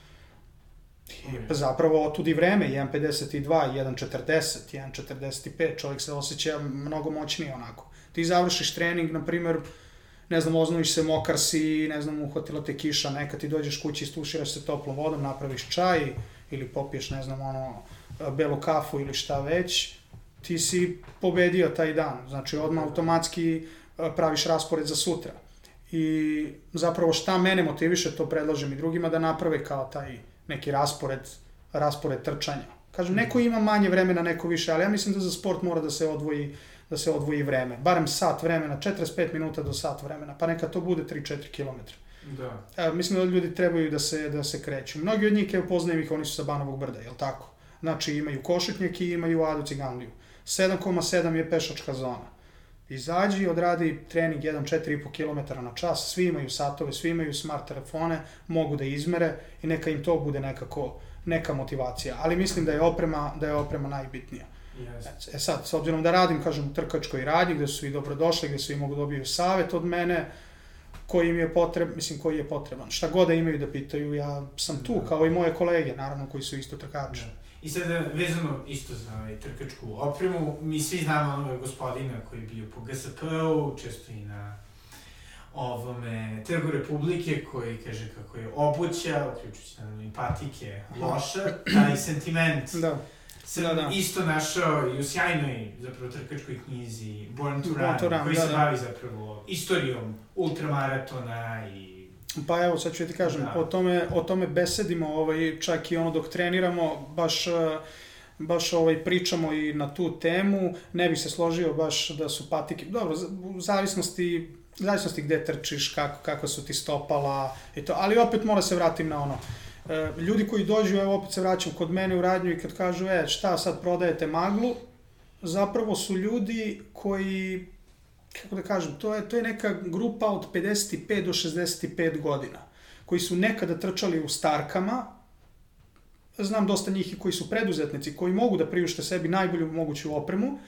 I pa zapravo otud i vreme, 1.52, 1.40, 1.45, čovjek se osjeća mnogo moćnije onako. Ti završiš trening, na primjer, ne znam, oznojiš se, mokar si, ne znam, uhvatila te kiša, neka ti dođeš kući, istuširaš se toplom vodom, napraviš čaj ili popiješ, ne znam, ono, belu kafu ili šta već, ti si pobedio taj dan. Znači, odmah automatski praviš raspored za sutra. I zapravo šta mene motiviše, to predlažem i drugima da naprave kao taj neki raspored, raspored trčanja. Kažem, neko ima manje vremena, neko više, ali ja mislim da za sport mora da se odvoji da se odvoji vreme. Barem sat vremena, 45 minuta do sat vremena, pa neka to bude 3-4 km. Da. E, mislim da ljudi trebaju da se, da se kreću. Mnogi od njih, evo poznajem ih, oni su sa Banovog brda, je li tako? Znači imaju košutnjak i imaju Adu Ciganliju. 7,7 je pešačka zona. Izađi, odradi trening 1-4,5 km na čas, svi imaju satove, svi imaju smart telefone, mogu da izmere i neka im to bude nekako neka motivacija. Ali mislim da je oprema, da je oprema najbitnija. Yes. E sad, s obzirom da radim, kažem, u trkačkoj radnji, gde su svi dobrodošli, gde svi mogu da dobiju savet od mene, koji im je potreb, mislim, koji je potreban. Šta god da imaju da pitaju, ja sam tu, da. kao i moje kolege, naravno, koji su isto trkači. Da.
I sad, vezano isto za ovaj, trkačku opremu, mi svi znamo onog gospodina koji je bio po GSP-u, često i na ovome Trgu Republike koji kaže kako je obuća, uključujući na i patike, loša, [clears throat] taj sentiment da sam da, da. isto našao i u sjajnoj, zapravo, trkačkoj knjizi Born to Run, Born to Run koji da, se da. bavi zapravo istorijom ultramaratona i
Pa evo, sad ću ti kažem, da. o, tome, o tome besedimo, ovaj, čak i ono dok treniramo, baš, baš ovaj, pričamo i na tu temu, ne bih se složio baš da su patike, dobro, u zavisnosti, u zavisnosti gde trčiš, kako, kako su ti stopala i to, ali opet mora se vratim na ono, E, ljudi koji dođu, evo opet se vraćam kod mene u radnju i kad kažu, e, šta sad prodajete maglu, zapravo su ljudi koji, kako da kažem, to je, to je neka grupa od 55 do 65 godina, koji su nekada trčali u starkama, znam dosta njih i koji su preduzetnici, koji mogu da priušte sebi najbolju moguću opremu,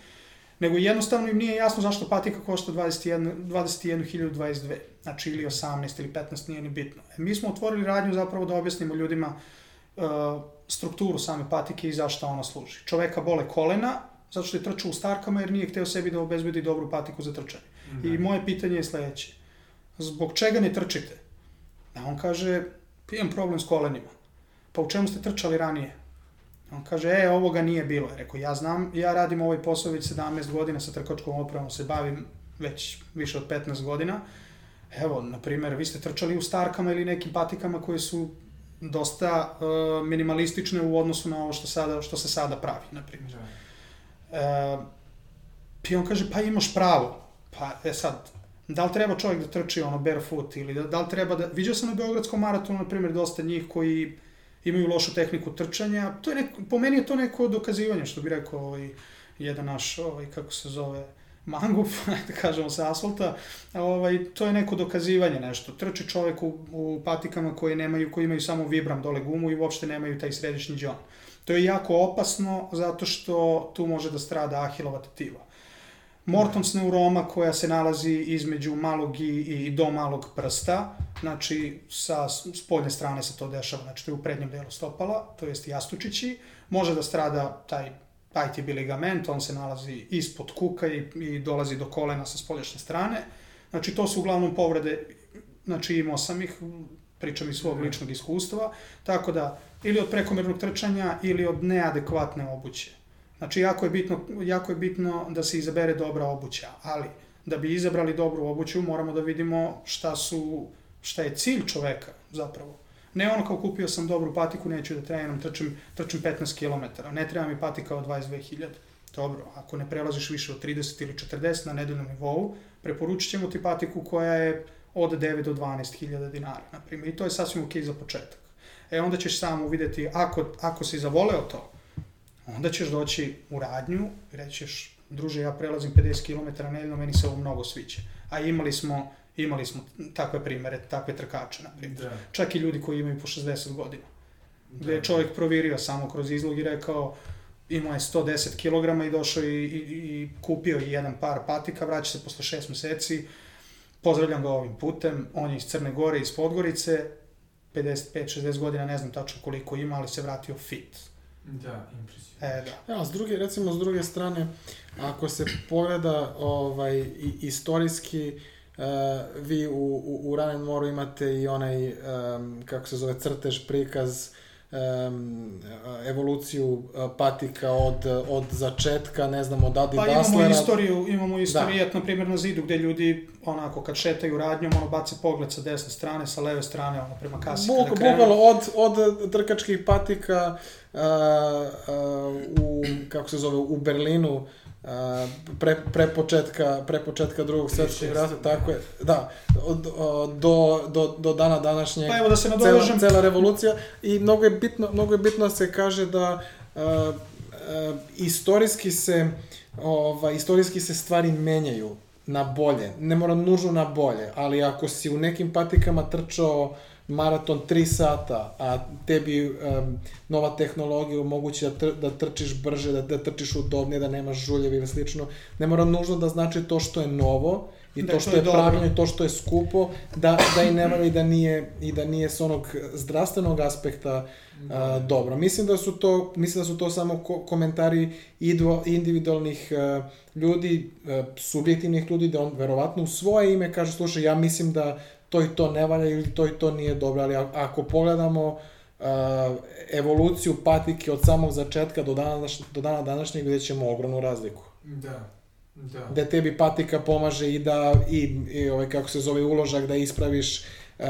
nego jednostavno im nije jasno zašto patika košta 21.022, 21 znači ili 18 ili 15, nije ni bitno. E, mi smo otvorili radnju zapravo da objasnimo ljudima uh, strukturu same patike i zašto ona služi. Čoveka bole kolena, zato što je trčao u starkama jer nije hteo sebi da obezbedi dobru patiku za trčanje. Mm -hmm. I moje pitanje je sledeće. Zbog čega ne trčite? A on kaže, imam problem s kolenima. Pa u čemu ste trčali ranije? On kaže, e, ovoga nije bilo. Je rekao, ja znam, ja radim ovaj posao već 17 godina sa trkačkom opravom, se bavim već više od 15 godina. Evo, na primjer, vi ste trčali u starkama ili nekim patikama koje su dosta uh, minimalistične u odnosu na ovo što, sada, što se sada pravi, na primjer. Da. Uh, I on kaže, pa imaš pravo. Pa, e sad, da li treba čovjek da trči ono barefoot ili da, da li treba da... Viđao sam na Beogradskom maratonu, na primjer, dosta njih koji imaju lošu tehniku trčanja. To je neko, po meni je to neko dokazivanje, što bi rekao ovaj, jedan naš, ovaj, kako se zove, mangup, [laughs] da kažemo sa asfalta, ovaj, to je neko dokazivanje nešto. Trči čovek u, u patikama koji nemaju, koji imaju samo vibram dole gumu i uopšte nemaju taj središnji džon. To je jako opasno zato što tu može da strada ahilova tetiva. Mortons neuroma koja se nalazi između malog i, i do malog prsta, znači sa spoljne strane se to dešava, znači to je u prednjem delu stopala, to jest jastučići, može da strada taj ITB ligament, on se nalazi ispod kuka i, i dolazi do kolena sa spoljašnje strane. Znači to su uglavnom povrede, znači imao sam ih, pričam iz svog ličnog iskustva, tako da ili od prekomernog trčanja ili od neadekvatne obuće. Znači, jako je, bitno, jako je bitno da se izabere dobra obuća, ali da bi izabrali dobru obuću moramo da vidimo šta su šta je cilj čoveka zapravo. Ne ono kao kupio sam dobru patiku, neću da treniram, trčim, trčim 15 km. Ne treba mi patika od 22.000. Dobro, ako ne prelaziš više od 30 ili 40 na nedeljnom nivou, preporučit ćemo ti patiku koja je od 9 do 12.000 dinara, na primjer. I to je sasvim ok za početak. E onda ćeš samo videti, ako, ako si zavoleo to, onda ćeš doći u radnju i reći ćeš, druže, ja prelazim 50 km nedeljno, meni se ovo mnogo sviđa. A imali smo, imali smo takve primere, takve trkače, na primjer.
Da.
Čak i ljudi koji imaju po 60 godina. Gde je čovjek provirio samo kroz izlog i rekao, imao je 110 kg i došao i, i, i kupio je jedan par patika, vraća se posle 6 meseci, pozdravljam ga ovim putem, on je iz Crne Gore, iz Podgorice, 55-60 godina, ne znam tačno koliko ima, ali se vratio fit.
Da, impresivno.
E, da.
Ja, s druge, recimo, s druge strane, ako se pogleda ovaj, i, istorijski, uh, vi u, u, u Run and More imate i onaj, um, kako se zove, crtež, prikaz, um, evoluciju uh, patika od, od začetka, ne znam, od Adi
Pa imamo
Daslera.
istoriju, imamo istorijat, na primjer, na zidu gde ljudi, onako, kad šetaju radnjom, ono, bace pogled sa desne strane, sa leve strane, ono, prema kasi
Buk,
kada krenu.
bukvalno od, od trkačkih patika uh, uh, u, kako se zove, u Berlinu uh, pre, pre, početka, pre početka drugog svetskog rata, tako je, da, od, do, do, do dana današnjeg
Pa evo da se
cela,
nadovežem,
cela revolucija. I mnogo je bitno, mnogo je bitno da se kaže da uh, uh, istorijski se ovaj, istorijski se stvari menjaju na bolje, ne mora nužno na bolje, ali ako si u nekim patikama trčao maraton 3 sata, a tebi um, nova tehnologija omogući da, tr, da trčiš brže, da, da trčiš udobnije, da nemaš žuljevi ili slično, ne mora nužno da znači to što je novo i
Da,
to
to
što
je
je, pravilno i to što je skupo, da, da i ne mora i da nije, i da nije s onog zdravstvenog aspekta a, dobro. Mislim da su to, mislim da su to samo ko komentari idu, individualnih a, ljudi, a, subjektivnih ljudi, da on verovatno u svoje ime kaže, slušaj, ja mislim da to i to ne valja ili to i to nije dobro, ali ako pogledamo a, evoluciju patike od samog začetka do dana, do dana današnjeg vidjet ćemo ogromnu razliku.
Da, da.
Gde tebi patika pomaže i da, i, i ovaj, kako se zove, uložak da ispraviš uh,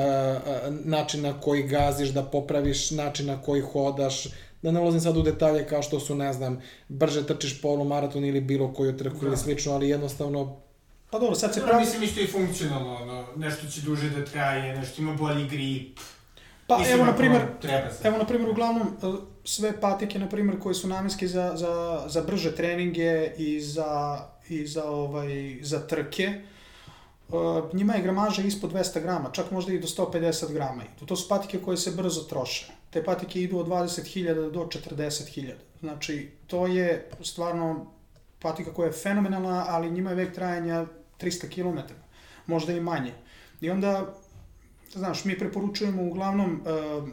način na koji gaziš, da popraviš način na koji hodaš, da ne ulazim sad u detalje kao što su, ne znam, brže trčiš polumaraton ili bilo koju trku
Da.
ili slično, ali jednostavno
pa dobro, sad se
Dobro,
pravi,
mislim isto i funkcionalno, ono, nešto će duže da traje, nešto ima bolji grip.
pa
Mislim,
evo, na
se.
Evo, na primjer, uglavnom, e, sve patike, na primjer, koje su namenske za, za, za brže treninge i za, i za, ovaj, za trke, e, njima je gramaža ispod 200 grama, čak možda i do 150 grama. idu. To su patike koje se brzo troše. Te patike idu od 20.000 do 40.000. Znači, to je stvarno patika koja je fenomenalna, ali njima je vek trajanja 300 km, možda i manje. I onda znaš, mi preporučujemo uglavnom uh,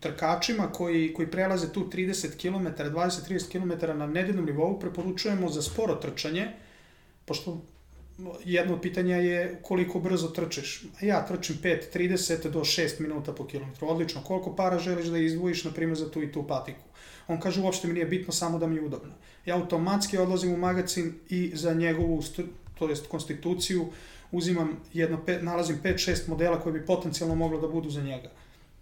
trkačima koji, koji prelaze tu 30 km, 20-30 km na nedeljnom nivou, preporučujemo za sporo trčanje, pošto jedno od pitanja je koliko brzo trčiš. A ja trčim 5.30 do 6 minuta po kilometru. Odlično. Koliko para želiš da izdvojiš, na primjer, za tu i tu patiku? On kaže, uopšte mi nije bitno, samo da mi je udobno. Ja automatski odlazim u magazin i za njegovu, to jest konstituciju, uzimam jedno, pet, nalazim 5-6 modela koji bi potencijalno moglo da budu za njega.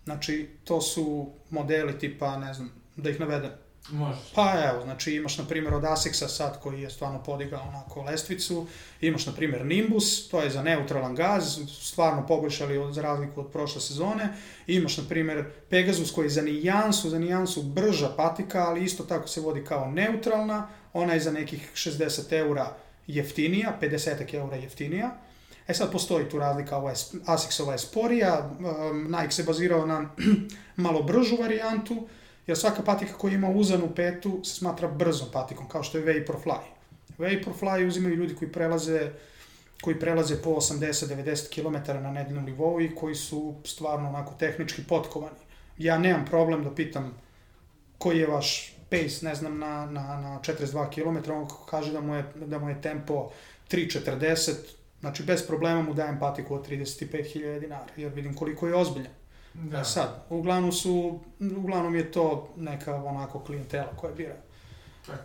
Znači, to su modeli tipa, ne znam, da ih navedem.
Možeš.
Pa evo, znači imaš na primjer od Asics-a sad koji je stvarno podigao onako lestvicu, imaš na primjer Nimbus, to je za neutralan gaz, stvarno poboljšali od, za razliku od prošle sezone, imaš na primjer Pegasus koji je za nijansu, za nijansu brža patika, ali isto tako se vodi kao neutralna, ona je za nekih 60 eura jeftinija, 50 eura jeftinija, E sad postoji tu razlika, ova je, sp- Asicsova je sporija, um, Nike se bazirao na [clears throat] malo bržu varijantu, jer svaka patika koja ima uzanu petu se smatra brzom patikom, kao što je Vaporfly. Vaporfly uzimaju ljudi koji prelaze koji prelaze po 80-90 km na nedeljnom nivou i koji su stvarno onako tehnički potkovani. Ja nemam problem da pitam koji je vaš pace, ne znam, na, na, na 42 km, on kaže da mu je, da mu je tempo 3.40, znači bez problema mu dajem patiku od 35.000 dinara, jer vidim koliko je ozbiljan. Da.
Da.
Sad, uglavnom su, uglavnom je to neka onako klijentela koja bira.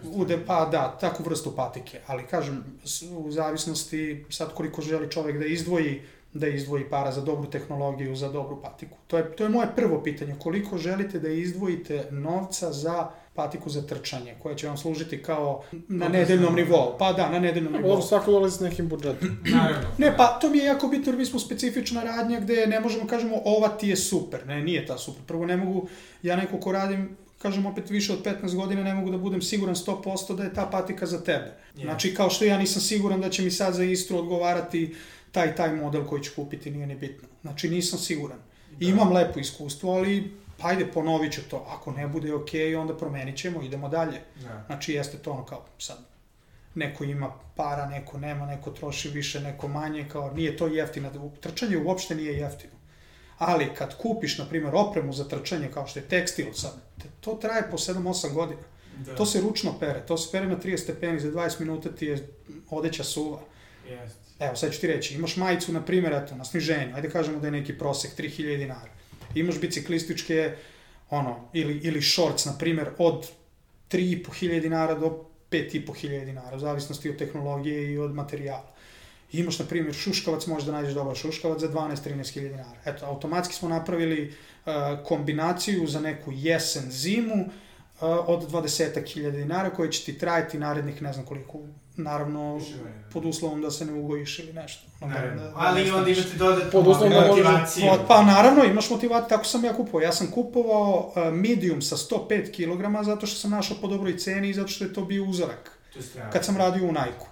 Ude, pa da, takvu vrstu patike, ali kažem, u zavisnosti sad koliko želi čovek da izdvoji da izdvoji para za dobru tehnologiju, za dobru patiku. To je, to je moje prvo pitanje. Koliko želite da izdvojite novca za patiku za trčanje, koja će vam služiti kao na nedeljnom nivou? Pa da, na nedeljnom nivou.
Ovo svako dolazi s nekim budžetom. [clears throat]
Naravno.
Ne, pa to mi je jako bitno jer mi smo specifična radnja gde ne možemo kažemo ova ti je super. Ne, nije ta super. Prvo ne mogu, ja neko ko radim, kažem opet više od 15 godina, ne mogu da budem siguran 100% da je ta patika za tebe.
Je.
Znači kao što ja nisam siguran da će mi sad za Istru odgovarati taj taj model koji ću kupiti, nije ni bitno. Znači nisam siguran. I imam lepo iskustvo, ali ajde ponovit ću to. Ako ne bude okej, onda promenit ćemo, idemo dalje.
Da.
Znači jeste to ono kao sad neko ima para, neko nema, neko troši više, neko manje, kao nije to jeftino. Trčanje uopšte nije jeftino. Ali kad kupiš, na primjer, opremu za trčanje, kao što je tekstil sad, to traje po 7-8 godina.
Da.
To se ručno pere, to se pere na 30 stepeni, za 20 minuta ti je odeća suva.
Jeste.
Evo, sad ću ti reći, imaš majicu, na primjer, eto, na sniženju, ajde kažemo da je neki prosek 3000 dinara. Imaš biciklističke, ono, ili, ili shorts, na primjer, od 3500 dinara do 5500 dinara, u zavisnosti od tehnologije i od materijala. Imaš, na primjer, šuškavac, da nađeš dobar šuškavac za 12-13 hiljada dinara. Eto, automatski smo napravili uh, kombinaciju za neku jesen, zimu uh, od 20.000 dinara koje će ti trajati narednih ne znam koliko, naravno pod uslovom da se ne ugojiš ili nešto. Ono, da-
Naravno.
da- da
Ali
ne
onda
staneš.
imate dodatnu
Pod uslovom da možeš-
motivaciju.
Pa, pa naravno, imaš motivaciju, tako sam ja kupovao. Ja sam kupovao uh, medium sa 105 kg zato što sam našao po dobroj ceni i zato što je to bio uzorak
To
kad sam radio u Nike-u.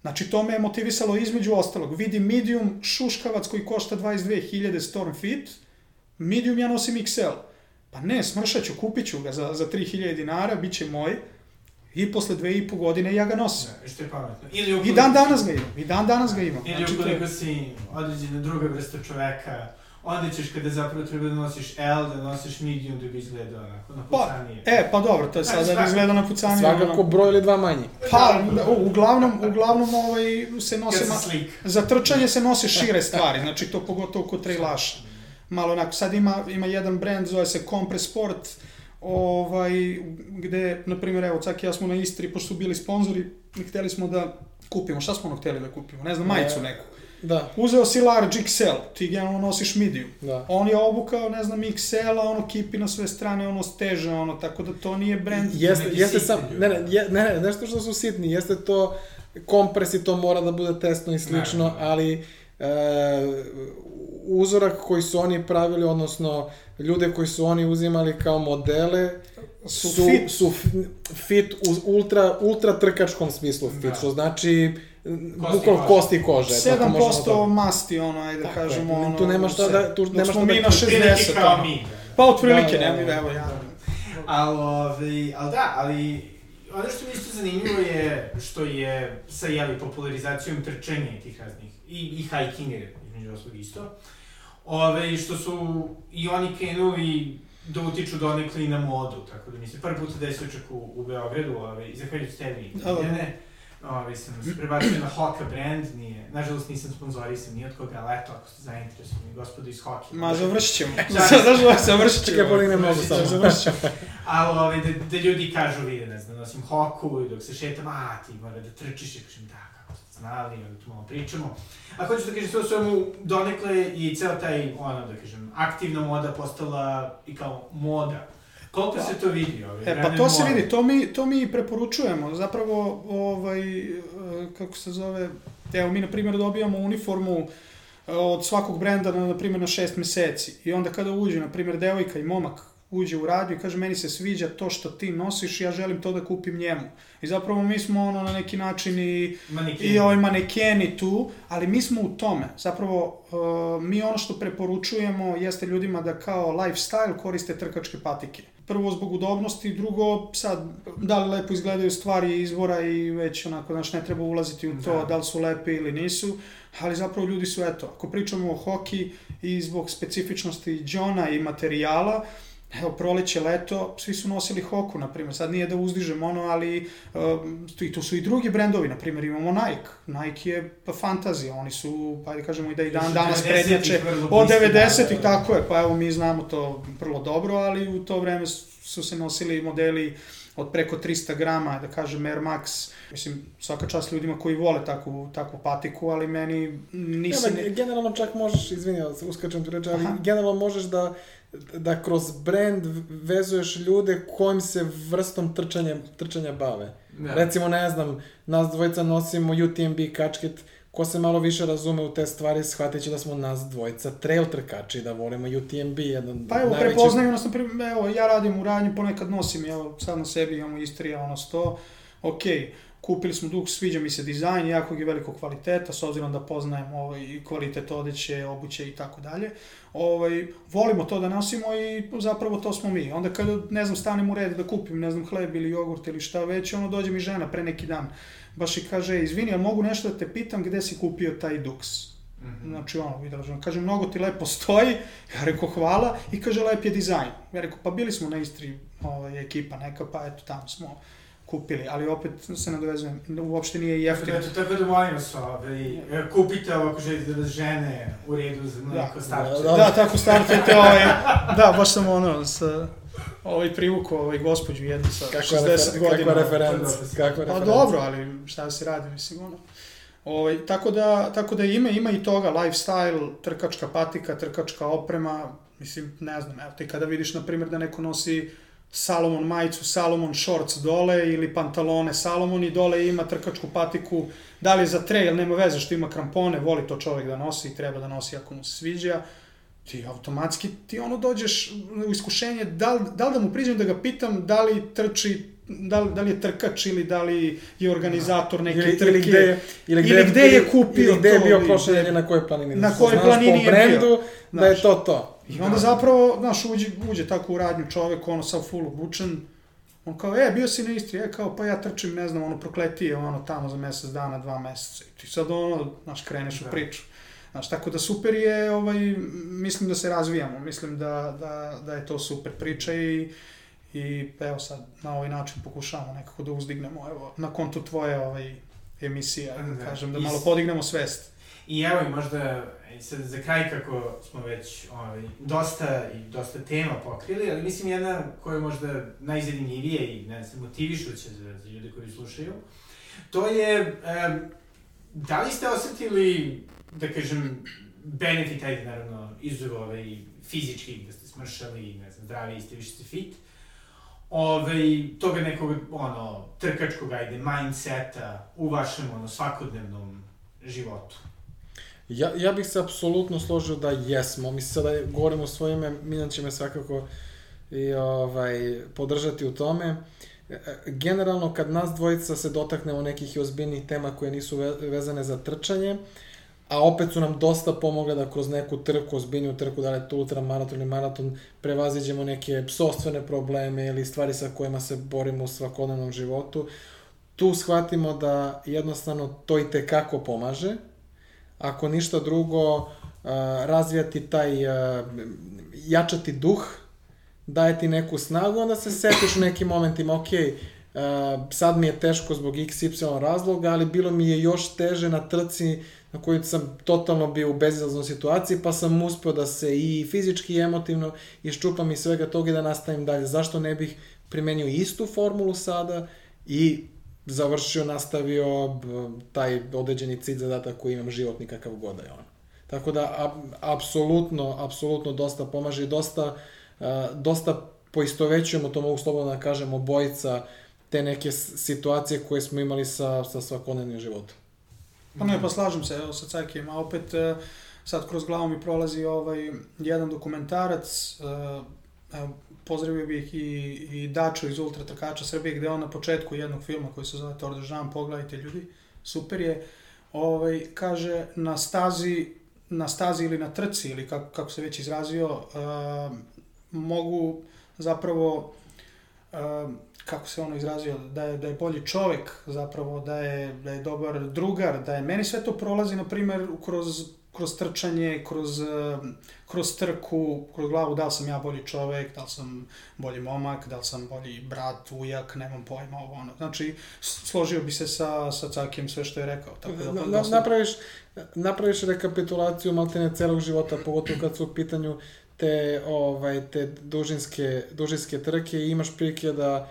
Znači, to me je motivisalo između ostalog. Vidi medium šuškavac koji košta 22.000 Stormfit, medium ja nosim XL. Pa ne, smršat ću, kupit ću ga za, za 3.000 dinara, bit će moj. I posle dve i po godine ja ga nosim.
Da, što je pametno. Ili
I
ukoliko-
dan danas ga imam, i dan danas ga imam.
Ili
Znači, to je-
ukoliko si određena druga vrsta čoveka, onda ćeš kada zapravo treba da nosiš L, da nosiš medium da bi izgledao onako
Pa,
napucanije.
e, pa dobro, to je
Znači,
sada da
svakako-
izgleda na pucanju.
Svakako broj ili dva manji.
Pa, da, uglavnom, uglavnom ovaj, se nose...
Kad se slika.
Za trčanje se nose šire stvari, znači to pogotovo kod trailaša. Malo onako, sad ima, ima jedan brand, zove se Compress Sport, ovaj, gde, na primjer, evo, Cak i ja smo na Istri, pošto su bili sponzori, hteli smo da kupimo, šta smo ono hteli da kupimo, ne znam, majicu neku.
Da,
Uzeo si large XL, ti generalno nosiš medium.
da.
On je obukao, ne znam, XL, a ono kipi na sve strane, ono steže, ono, tako da to nije brand.
Jeste, jeste sam, ne, ne, ne, ne, nešto što su sitni, jeste to kompres i to mora da bude tesno i slično,
Naravno.
ali e, uzorak koji su oni pravili, odnosno ljude koji su oni uzimali kao modele,
Su
su,
fit.
su fit u ultra, ultra trkačkom smislu fit,
Da.
što znači bukval
kože.
kosti kože. tako možemo
7%
to-
masti, ono, ajde da
je,
kažemo, ono...
tu nema šta da- tu
dok
nema
smo
šta
mi
da-
na
Otprilike
60,
kao
ono.
mi.
Pa otprilike,
Da, da,
ne,
da,
evo ja.
Ali, ovaj, ali da, ali ono što mi isto zanimljivo je što je sa jeli, popularizacijom trčanja i tih raznih, i, i hikinga, između ostalog isto, ove, što su i oni krenuli da utiču donekle i na modu, tako da mi se prvi put desio čak u, u Beogradu, ove, i zahvaljujući tebi,
Da, da.
ne, ove, sam se prebacio na Hoka brand, nije, nažalost nisam sponzorisan ni od koga, ali eto, ako ste zainteresovani, gospodo iz Hoka.
Ma, završit ćemo. [laughs]
Da.
Završit završit ćemo.
Čekaj, boli me mnogo samo.
Završit ćemo.
Ali ovaj, da, da ljudi kažu, vide, ne znam, nosim hoku i dok se šetam, a ti mora da trčiš, ja kažem, da, znali, onda tu malo pričamo. A hoću da kažem, sve u svemu, donekle i ceo taj, ono, da kažem, aktivna moda postala i kao moda. Koliko se to vidi, ovaj,
E, pa to se vidi, to mi, to mi preporučujemo. Zapravo, ovaj, e, kako se zove, evo mi na primjer dobijamo uniformu e, od svakog brenda na, na primjer na šest meseci. I onda kada uđe, na primjer, devojka i momak uđe u radnju i kaže meni se sviđa to što ti nosiš, ja želim to da kupim njemu. I zapravo mi smo ono na neki način i
Manekeni.
i ovaj manekeni tu, ali mi smo u tome. Zapravo, uh, mi ono što preporučujemo jeste ljudima da kao lifestyle koriste trkačke patike. Prvo zbog udobnosti, drugo sad, da li lepo izgledaju stvari izvora i već onako, znaš, ne treba ulaziti u to
Da.
da, li su lepe ili nisu, ali zapravo ljudi su, eto, ako pričamo o hoki i zbog specifičnosti džona i materijala, Evo, proleće, leto, svi su nosili hoku, na primjer. Sad nije da uzdižem ono, ali um, i tu su i drugi brendovi, na primjer imamo Nike. Nike je pa fantazija, oni su, pa da kažemo i da i dan danas
90-ih
prednjače od
bliski,
90-ih,
da, da.
tako je, pa evo mi znamo to vrlo dobro, ali u to vreme su se nosili modeli od preko 300 grama, da kažem Air Max, mislim, svaka čast ljudima koji vole takvu, takvu patiku, ali meni nisi...
Ne,
Ne,
generalno čak možeš, izvini, ja uskačem ti reći, ali
Aha.
generalno možeš da da kroz brand vezuješ ljude kojim se vrstom trčanja, trčanja bave.
Da.
Recimo, ne znam, nas dvojica nosimo UTMB kačket, ko se malo više razume u te stvari, shvatit će da smo nas dvojica trail trkači, da volimo UTMB, jedan
Pa evo,
najveći-
prepoznaju nas, na primjer, evo, ja radim u radnji, ponekad nosim, evo, sad na sebi imamo Istrija, ono, 100, ok, kupili smo dug, sviđa mi se dizajn, jakog i velikog kvaliteta, s obzirom da poznajem ovaj, kvalitet odeće, obuće i tako dalje. Ovaj, volimo to da nosimo i zapravo to smo mi. Onda kada, ne znam, stanem u red da kupim, ne znam, hleb ili jogurt ili šta već, ono, dođe mi žena pre neki dan, baš i kaže, izvini, ali mogu nešto da te pitam gde si kupio taj duks?
Mhm.
Znači, ono, videla sam, kaže, mnogo ti lepo stoji, [laughs] ja rekao, hvala, i kaže, lep je dizajn. Ja rekao, pa bili smo na Istri, ovaj, ekipa neka, pa eto, tamo smo kupili, ali opet se nadovezujem, uopšte nije jeftino.
Eto, tako da molim vas, ovaj, kupite ovo ako želite da žene u redu za mleko
Da.
starče.
Da,
Da, tako startujete, ovaj, da, baš sam ono, sa, ovaj privuku, ovaj gospođu jednu sa
Kakva,
60
refer,
godina.
kakva referenca, kakva
Pa
referenca.
dobro, ali šta da se radi, mislim, ono. Ovaj, tako, da, tako da ima, ima i toga, lifestyle, trkačka patika, trkačka oprema, mislim, ne znam, evo ti kada vidiš, na primjer, da neko nosi Salomon majicu, Salomon shorts dole ili pantalone Salomon i dole ima trkačku patiku, da li je za trail, nema veze što ima krampone, voli to čovjek da nosi i treba da nosi ako mu se sviđa, ti automatski, ti ono dođeš u iskušenje, da li, da li da mu priđem da ga pitam da li trči, da li, da li je trkač ili da li je organizator neke
ili,
trke.
ili gde je, ili gde,
ili gde je kupio
ili gde je bio prošle na kojoj planini.
na
Da
kojoj planini je bio.
da je to to.
I onda zapravo, znaš, uđe, uđe tako u radnju čovek, ono, sav full obučen, on kao, e, bio si na Istri, e, kao, pa ja trčim, ne znam, ono, prokletije, ono, tamo za mesec dana, dva meseca. I ti sad, ono, znaš, kreneš
Da.
u priču. Znaš, tako da super je, ovaj, mislim da se razvijamo, mislim da, da, da je to super priča i, i evo sad, na ovaj način pokušavamo nekako da uzdignemo, evo, na kontu tvoje, ovaj, emisija, da
Da.
kažem, da malo podignemo svest.
I evo i možda, e, sad za kraj kako smo već ovaj, dosta i dosta tema pokrili, ali mislim jedna koja je možda najzanimljivija i ne znam, motivišuća za, za ljude koji slušaju, to je, um, da li ste osetili, da kažem, benefit, ajde naravno, izuzev ovaj, fizički, da ste smršali, ne znam, zdravi ste, više ste fit, ovaj, toga nekog, ono, trkačkog, ajde, mindseta u vašem, ono, svakodnevnom životu.
Ja, ja bih se apsolutno složio da jesmo. Mislim sada govorimo o svoje ime, će me svakako i ovaj, podržati u tome. E, Generalno, kad nas dvojica se dotaknemo nekih ozbiljnih tema koje nisu ve- vezane za trčanje, a opet su nam dosta pomogle da kroz neku trku, ozbiljniju trku, da li to ultramaraton ili maraton, prevaziđemo neke psostvene probleme ili stvari sa kojima se borimo u svakodnevnom životu. Tu shvatimo da jednostavno to i tekako pomaže, ako ništa drugo, uh, razvijati taj, uh, jačati duh, daje ti neku snagu, onda se setiš u nekim momentima, ok, uh, sad mi je teško zbog XY razloga, ali bilo mi je još teže na trci na kojoj sam totalno bio u bezizlaznoj situaciji, pa sam uspeo da se i fizički i emotivno iščupam iz svega toga i da nastavim dalje. Zašto ne bih primenio istu formulu sada i završio, nastavio taj određeni cilj zadatak koji imam životni kakav god da je on. Tako da, apsolutno, apsolutno dosta pomaže i dosta, a, dosta poistovećujemo, to mogu slobodno da kažem, obojica te neke situacije koje smo imali sa, sa svakodnevnim životom.
Pa ne, pa slažem se, evo sa Cakijem, a opet e, sad kroz glavu mi prolazi ovaj jedan dokumentarac, e, evo, pozdravio bih i, i Dačo iz Ultra Trkača Srbije, gde on na početku jednog filma koji se zove Tour de Jean, pogledajte ljudi, super je, ovaj, kaže na stazi, na stazi ili na trci, ili kako, kako se već izrazio, e, mogu zapravo um, kako se ono izrazio, da je, da je bolji čovek zapravo, da je, da je dobar drugar, da je, meni sve to prolazi, na primer, kroz, kroz trčanje, kroz, um, kroz trku, kroz glavu, da li sam ja bolji čovek, da li sam bolji momak, da li sam bolji brat, ujak, nemam pojma, ovo ono. Znači, složio bi se sa, sa Cakijem sve što je rekao. Tako da,
Na, na,
dosta-
napraviš, napraviš rekapitulaciju maltene celog života, pogotovo kad su u pitanju te, ovaj, te dužinske, dužinske trke i imaš prilike da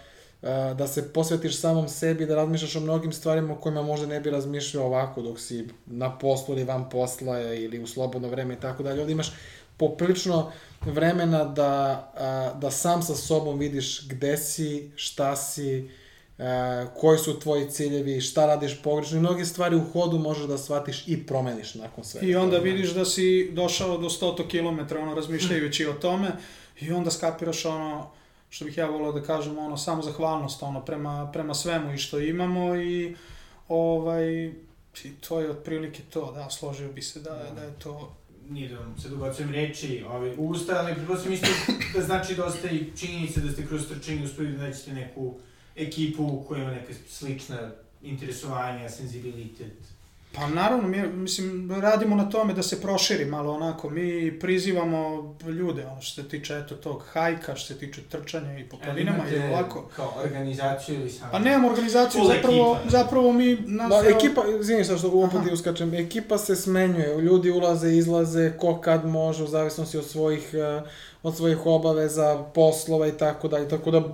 da se posvetiš samom sebi, da razmišljaš o mnogim stvarima o kojima možda ne bi razmišljao ovako dok si na poslu ili van posla ili u slobodno vreme i tako dalje. Ovdje imaš poprilično vremena da, da sam sa sobom vidiš gde si, šta si, koji su tvoji ciljevi, šta radiš pogrešno i mnoge stvari u hodu možeš da shvatiš i promeniš nakon svega.
I onda vidiš da si došao do 100 km, ono, razmišljajući o tome i onda skapiraš ono, što bih ja volao da kažem, ono, samo zahvalnost, ono, prema, prema svemu i što imamo i, ovaj, i to je otprilike to, da, složio bi se da, da, da je to
nije da vam se dobacujem reči ovaj, usta, ali pretpostavljam isto da znači dosta i činjenica da ste kroz trčanje uspeli da naćete neku ekipu koja ima neka slična interesovanja, senzibilitet.
Pa naravno, mi, mislim, radimo na tome da se proširi malo onako. Mi prizivamo ljude, ono što se tiče eto tog hajka, što se tiče trčanja i po planinama i ovako.
Kao organizaciju ili samo?
Pa nemamo organizaciju, zapravo, ekipa. zapravo mi...
Nas, da, ekipa, izvini sad što ovo put uskačem, ekipa se smenjuje, ljudi ulaze, izlaze, ko kad može, u zavisnosti od svojih, eh, od svojih obaveza, poslova i tako dalje, tako da... Uh,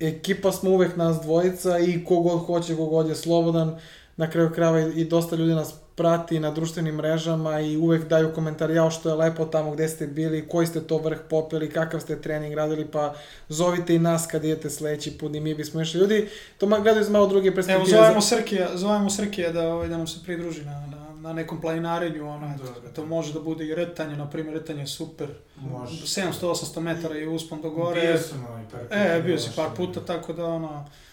ekipa smo uvek nas dvojica i kogod hoće, kogod je slobodan, na kraju krajeva i dosta ljudi nas prati na društvenim mrežama i uvek daju komentar, jao što je lepo tamo gde ste bili, koji ste to vrh popeli, kakav ste trening radili, pa zovite i nas kad idete sledeći put i mi bismo išli. Ljudi, to gledaju iz malo druge perspektive.
Evo, zovemo Srkija, zovemo Srkija da, ovaj, da nam se pridruži na, na na nekom planinarenju, ono, da, da, to može da bude i retanje, na primjer, retanje je super. Može. 700-800 metara i uspon do gore.
Bio sam ovaj par puta.
E, bio si par puta, tako da, ono, E,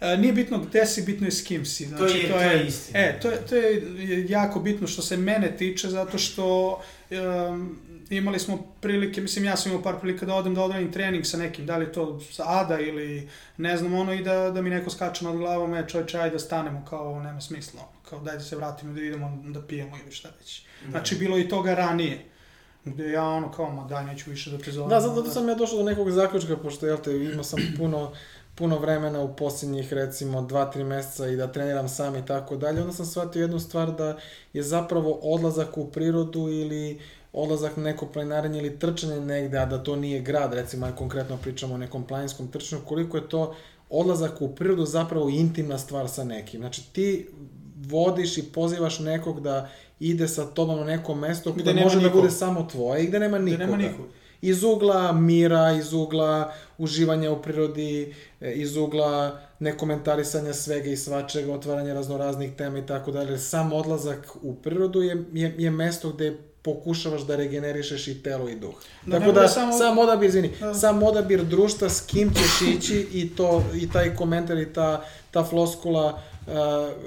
nije bitno gde si, bitno je s kim si.
Znači, to je, to je, to je istina.
E, to je, to je jako bitno što se mene tiče, zato što um, imali smo prilike, mislim ja sam imao par prilika da odem da odradim trening sa nekim, da li to sa Ada ili ne znam ono i da, da mi neko skače nad glavom, e čovječe, ajde da stanemo, kao nema smisla, kao daj da se vratimo da idemo da pijemo ili šta već. Da. Znači bilo i toga ranije gde ja ono kao, ma daj, neću više da te zovem.
Da, zato da. sam ja došao do nekog zaključka, pošto, jel te, imao sam puno puno vremena u posljednjih recimo 2-3 meseca i da treniram sam i tako dalje, onda sam shvatio jednu stvar da je zapravo odlazak u prirodu ili odlazak na neko planinarenje ili trčanje negde, a da to nije grad, recimo aj konkretno pričamo o nekom planinskom trčanju, koliko je to odlazak u prirodu zapravo intimna stvar sa nekim. Znači ti vodiš i pozivaš nekog da ide sa tobom na neko mesto gde može da bude samo tvoje i gde nema nikoga. Gde nema nikoga iz ugla mira, iz ugla uživanja u prirodi, e, iz ugla nekomentarisanja svega i svačega, otvaranja raznoraznih tema i tako dalje. Sam odlazak u prirodu je, je, je mesto gde pokušavaš da regenerišeš i telo i duh. Da, Tako da, samo... sam odabir, izvini, da. sam odabir društva s kim ćeš ići i, to, i taj komentar i ta, ta floskula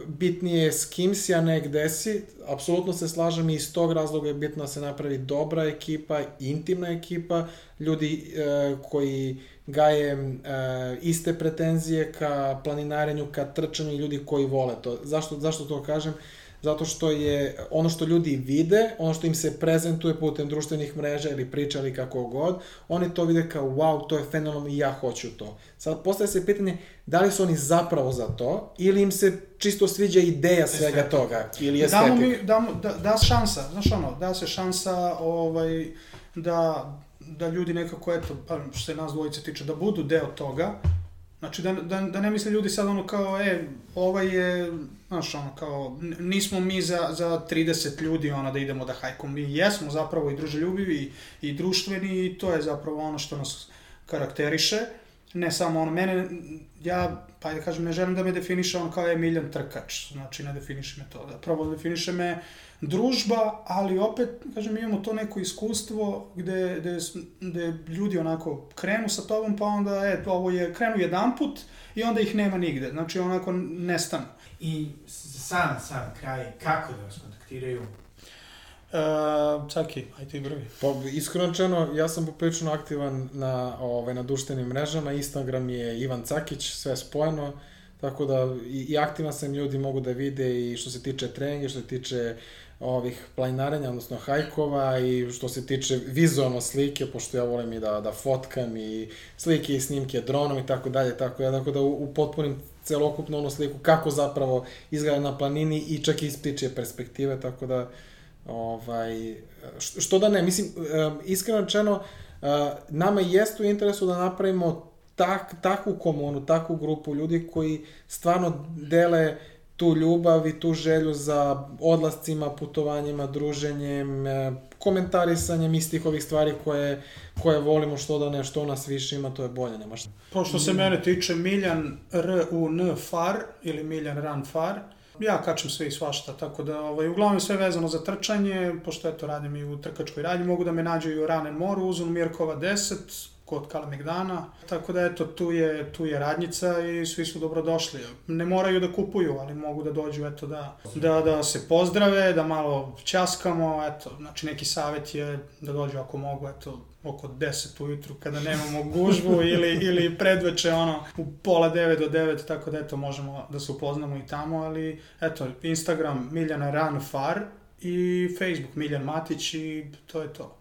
bitnije je s kim si, a ne gde si. Apsolutno se slažem i iz tog razloga je bitno da se napravi dobra ekipa, intimna ekipa, ljudi uh, koji gaje uh, iste pretenzije ka planinarenju, ka trčanju, ljudi koji vole to. Zašto, zašto to kažem? Uh, zato što je ono što ljudi vide, ono što im se prezentuje putem društvenih mreža ili priča ili kako god, oni to vide kao wow, to je fenomenalno i ja hoću to. Sad postaje se pitanje da li su oni zapravo za to ili im se čisto sviđa ideja svega estetik. toga ili estetik.
Damo mi, damo, da, da šansa, znaš ono, da se šansa ovaj, da, da ljudi nekako, eto, pa što se nas dvojice tiče, da budu deo toga, Znači, da, da, da ne misle ljudi sad ono kao, e, ovaj je, znaš, ono kao, nismo mi za, za 30 ljudi, ono, da idemo da hajkom. Mi jesmo zapravo i druželjubivi i, i društveni i to je zapravo ono što nas karakteriše. Ne samo ono, mene, ja, pa da kažem, ne želim da me definiše on kao Emiljan Trkač, znači ne definiše me to, da pravo definiše me družba, ali opet, kažem, imamo to neko iskustvo gde, gde, gde ljudi onako krenu sa tobom, pa onda, e, ovo je, krenu jedan put i onda ih nema nigde, znači onako nestanu.
I sam, sam kraj, kako da vas kontaktiraju?
Uh, Caki, aj ti prvi.
Pa, iskreno rečeno, ja sam poprilično aktivan na, ovaj, na društvenim mrežama, Instagram je Ivan Cakić, sve spojeno, tako da i, i aktivan sam, ljudi mogu da vide i što se tiče treninga, što se tiče ovih planinarenja, odnosno hajkova i što se tiče vizualno slike, pošto ja volim i da, da fotkam i slike i snimke dronom i tako dalje, tako da, tako da u, u potpunim celokupnu onu sliku kako zapravo izgleda na planini i čak i iz priče perspektive, tako da ovaj, što da ne, mislim, iskreno rečeno, nama jeste u interesu da napravimo tak, takvu komunu, takvu grupu ljudi koji stvarno dele tu ljubav i tu želju za odlascima, putovanjima, druženjem, e, komentarisanjem istih ovih stvari koje, koje volimo, što da ne, što nas više ima, to je bolje, nema šta.
Pošto se mene tiče Miljan R U N Far ili Miljan Run Far, ja kačem sve i svašta, tako da ovaj, uglavnom sve vezano za trčanje, pošto eto radim i u trkačkoj radnji, mogu da me nađu i u Run and More, uzun Mirkova 10, kod Kalemegdana, tako da eto, tu je, tu je radnjica i svi su dobrodošli. Ne moraju da kupuju, ali mogu da dođu, eto, da, da, da se pozdrave, da malo ćaskamo, eto, znači neki savet je da dođu ako mogu, eto, oko 10 ujutru kada nemamo gužvu [laughs] ili, ili predveče ono u pola 9 do 9, tako da eto možemo da se upoznamo i tamo, ali eto Instagram Miljana Ran Far i Facebook Miljan Matić i to je to.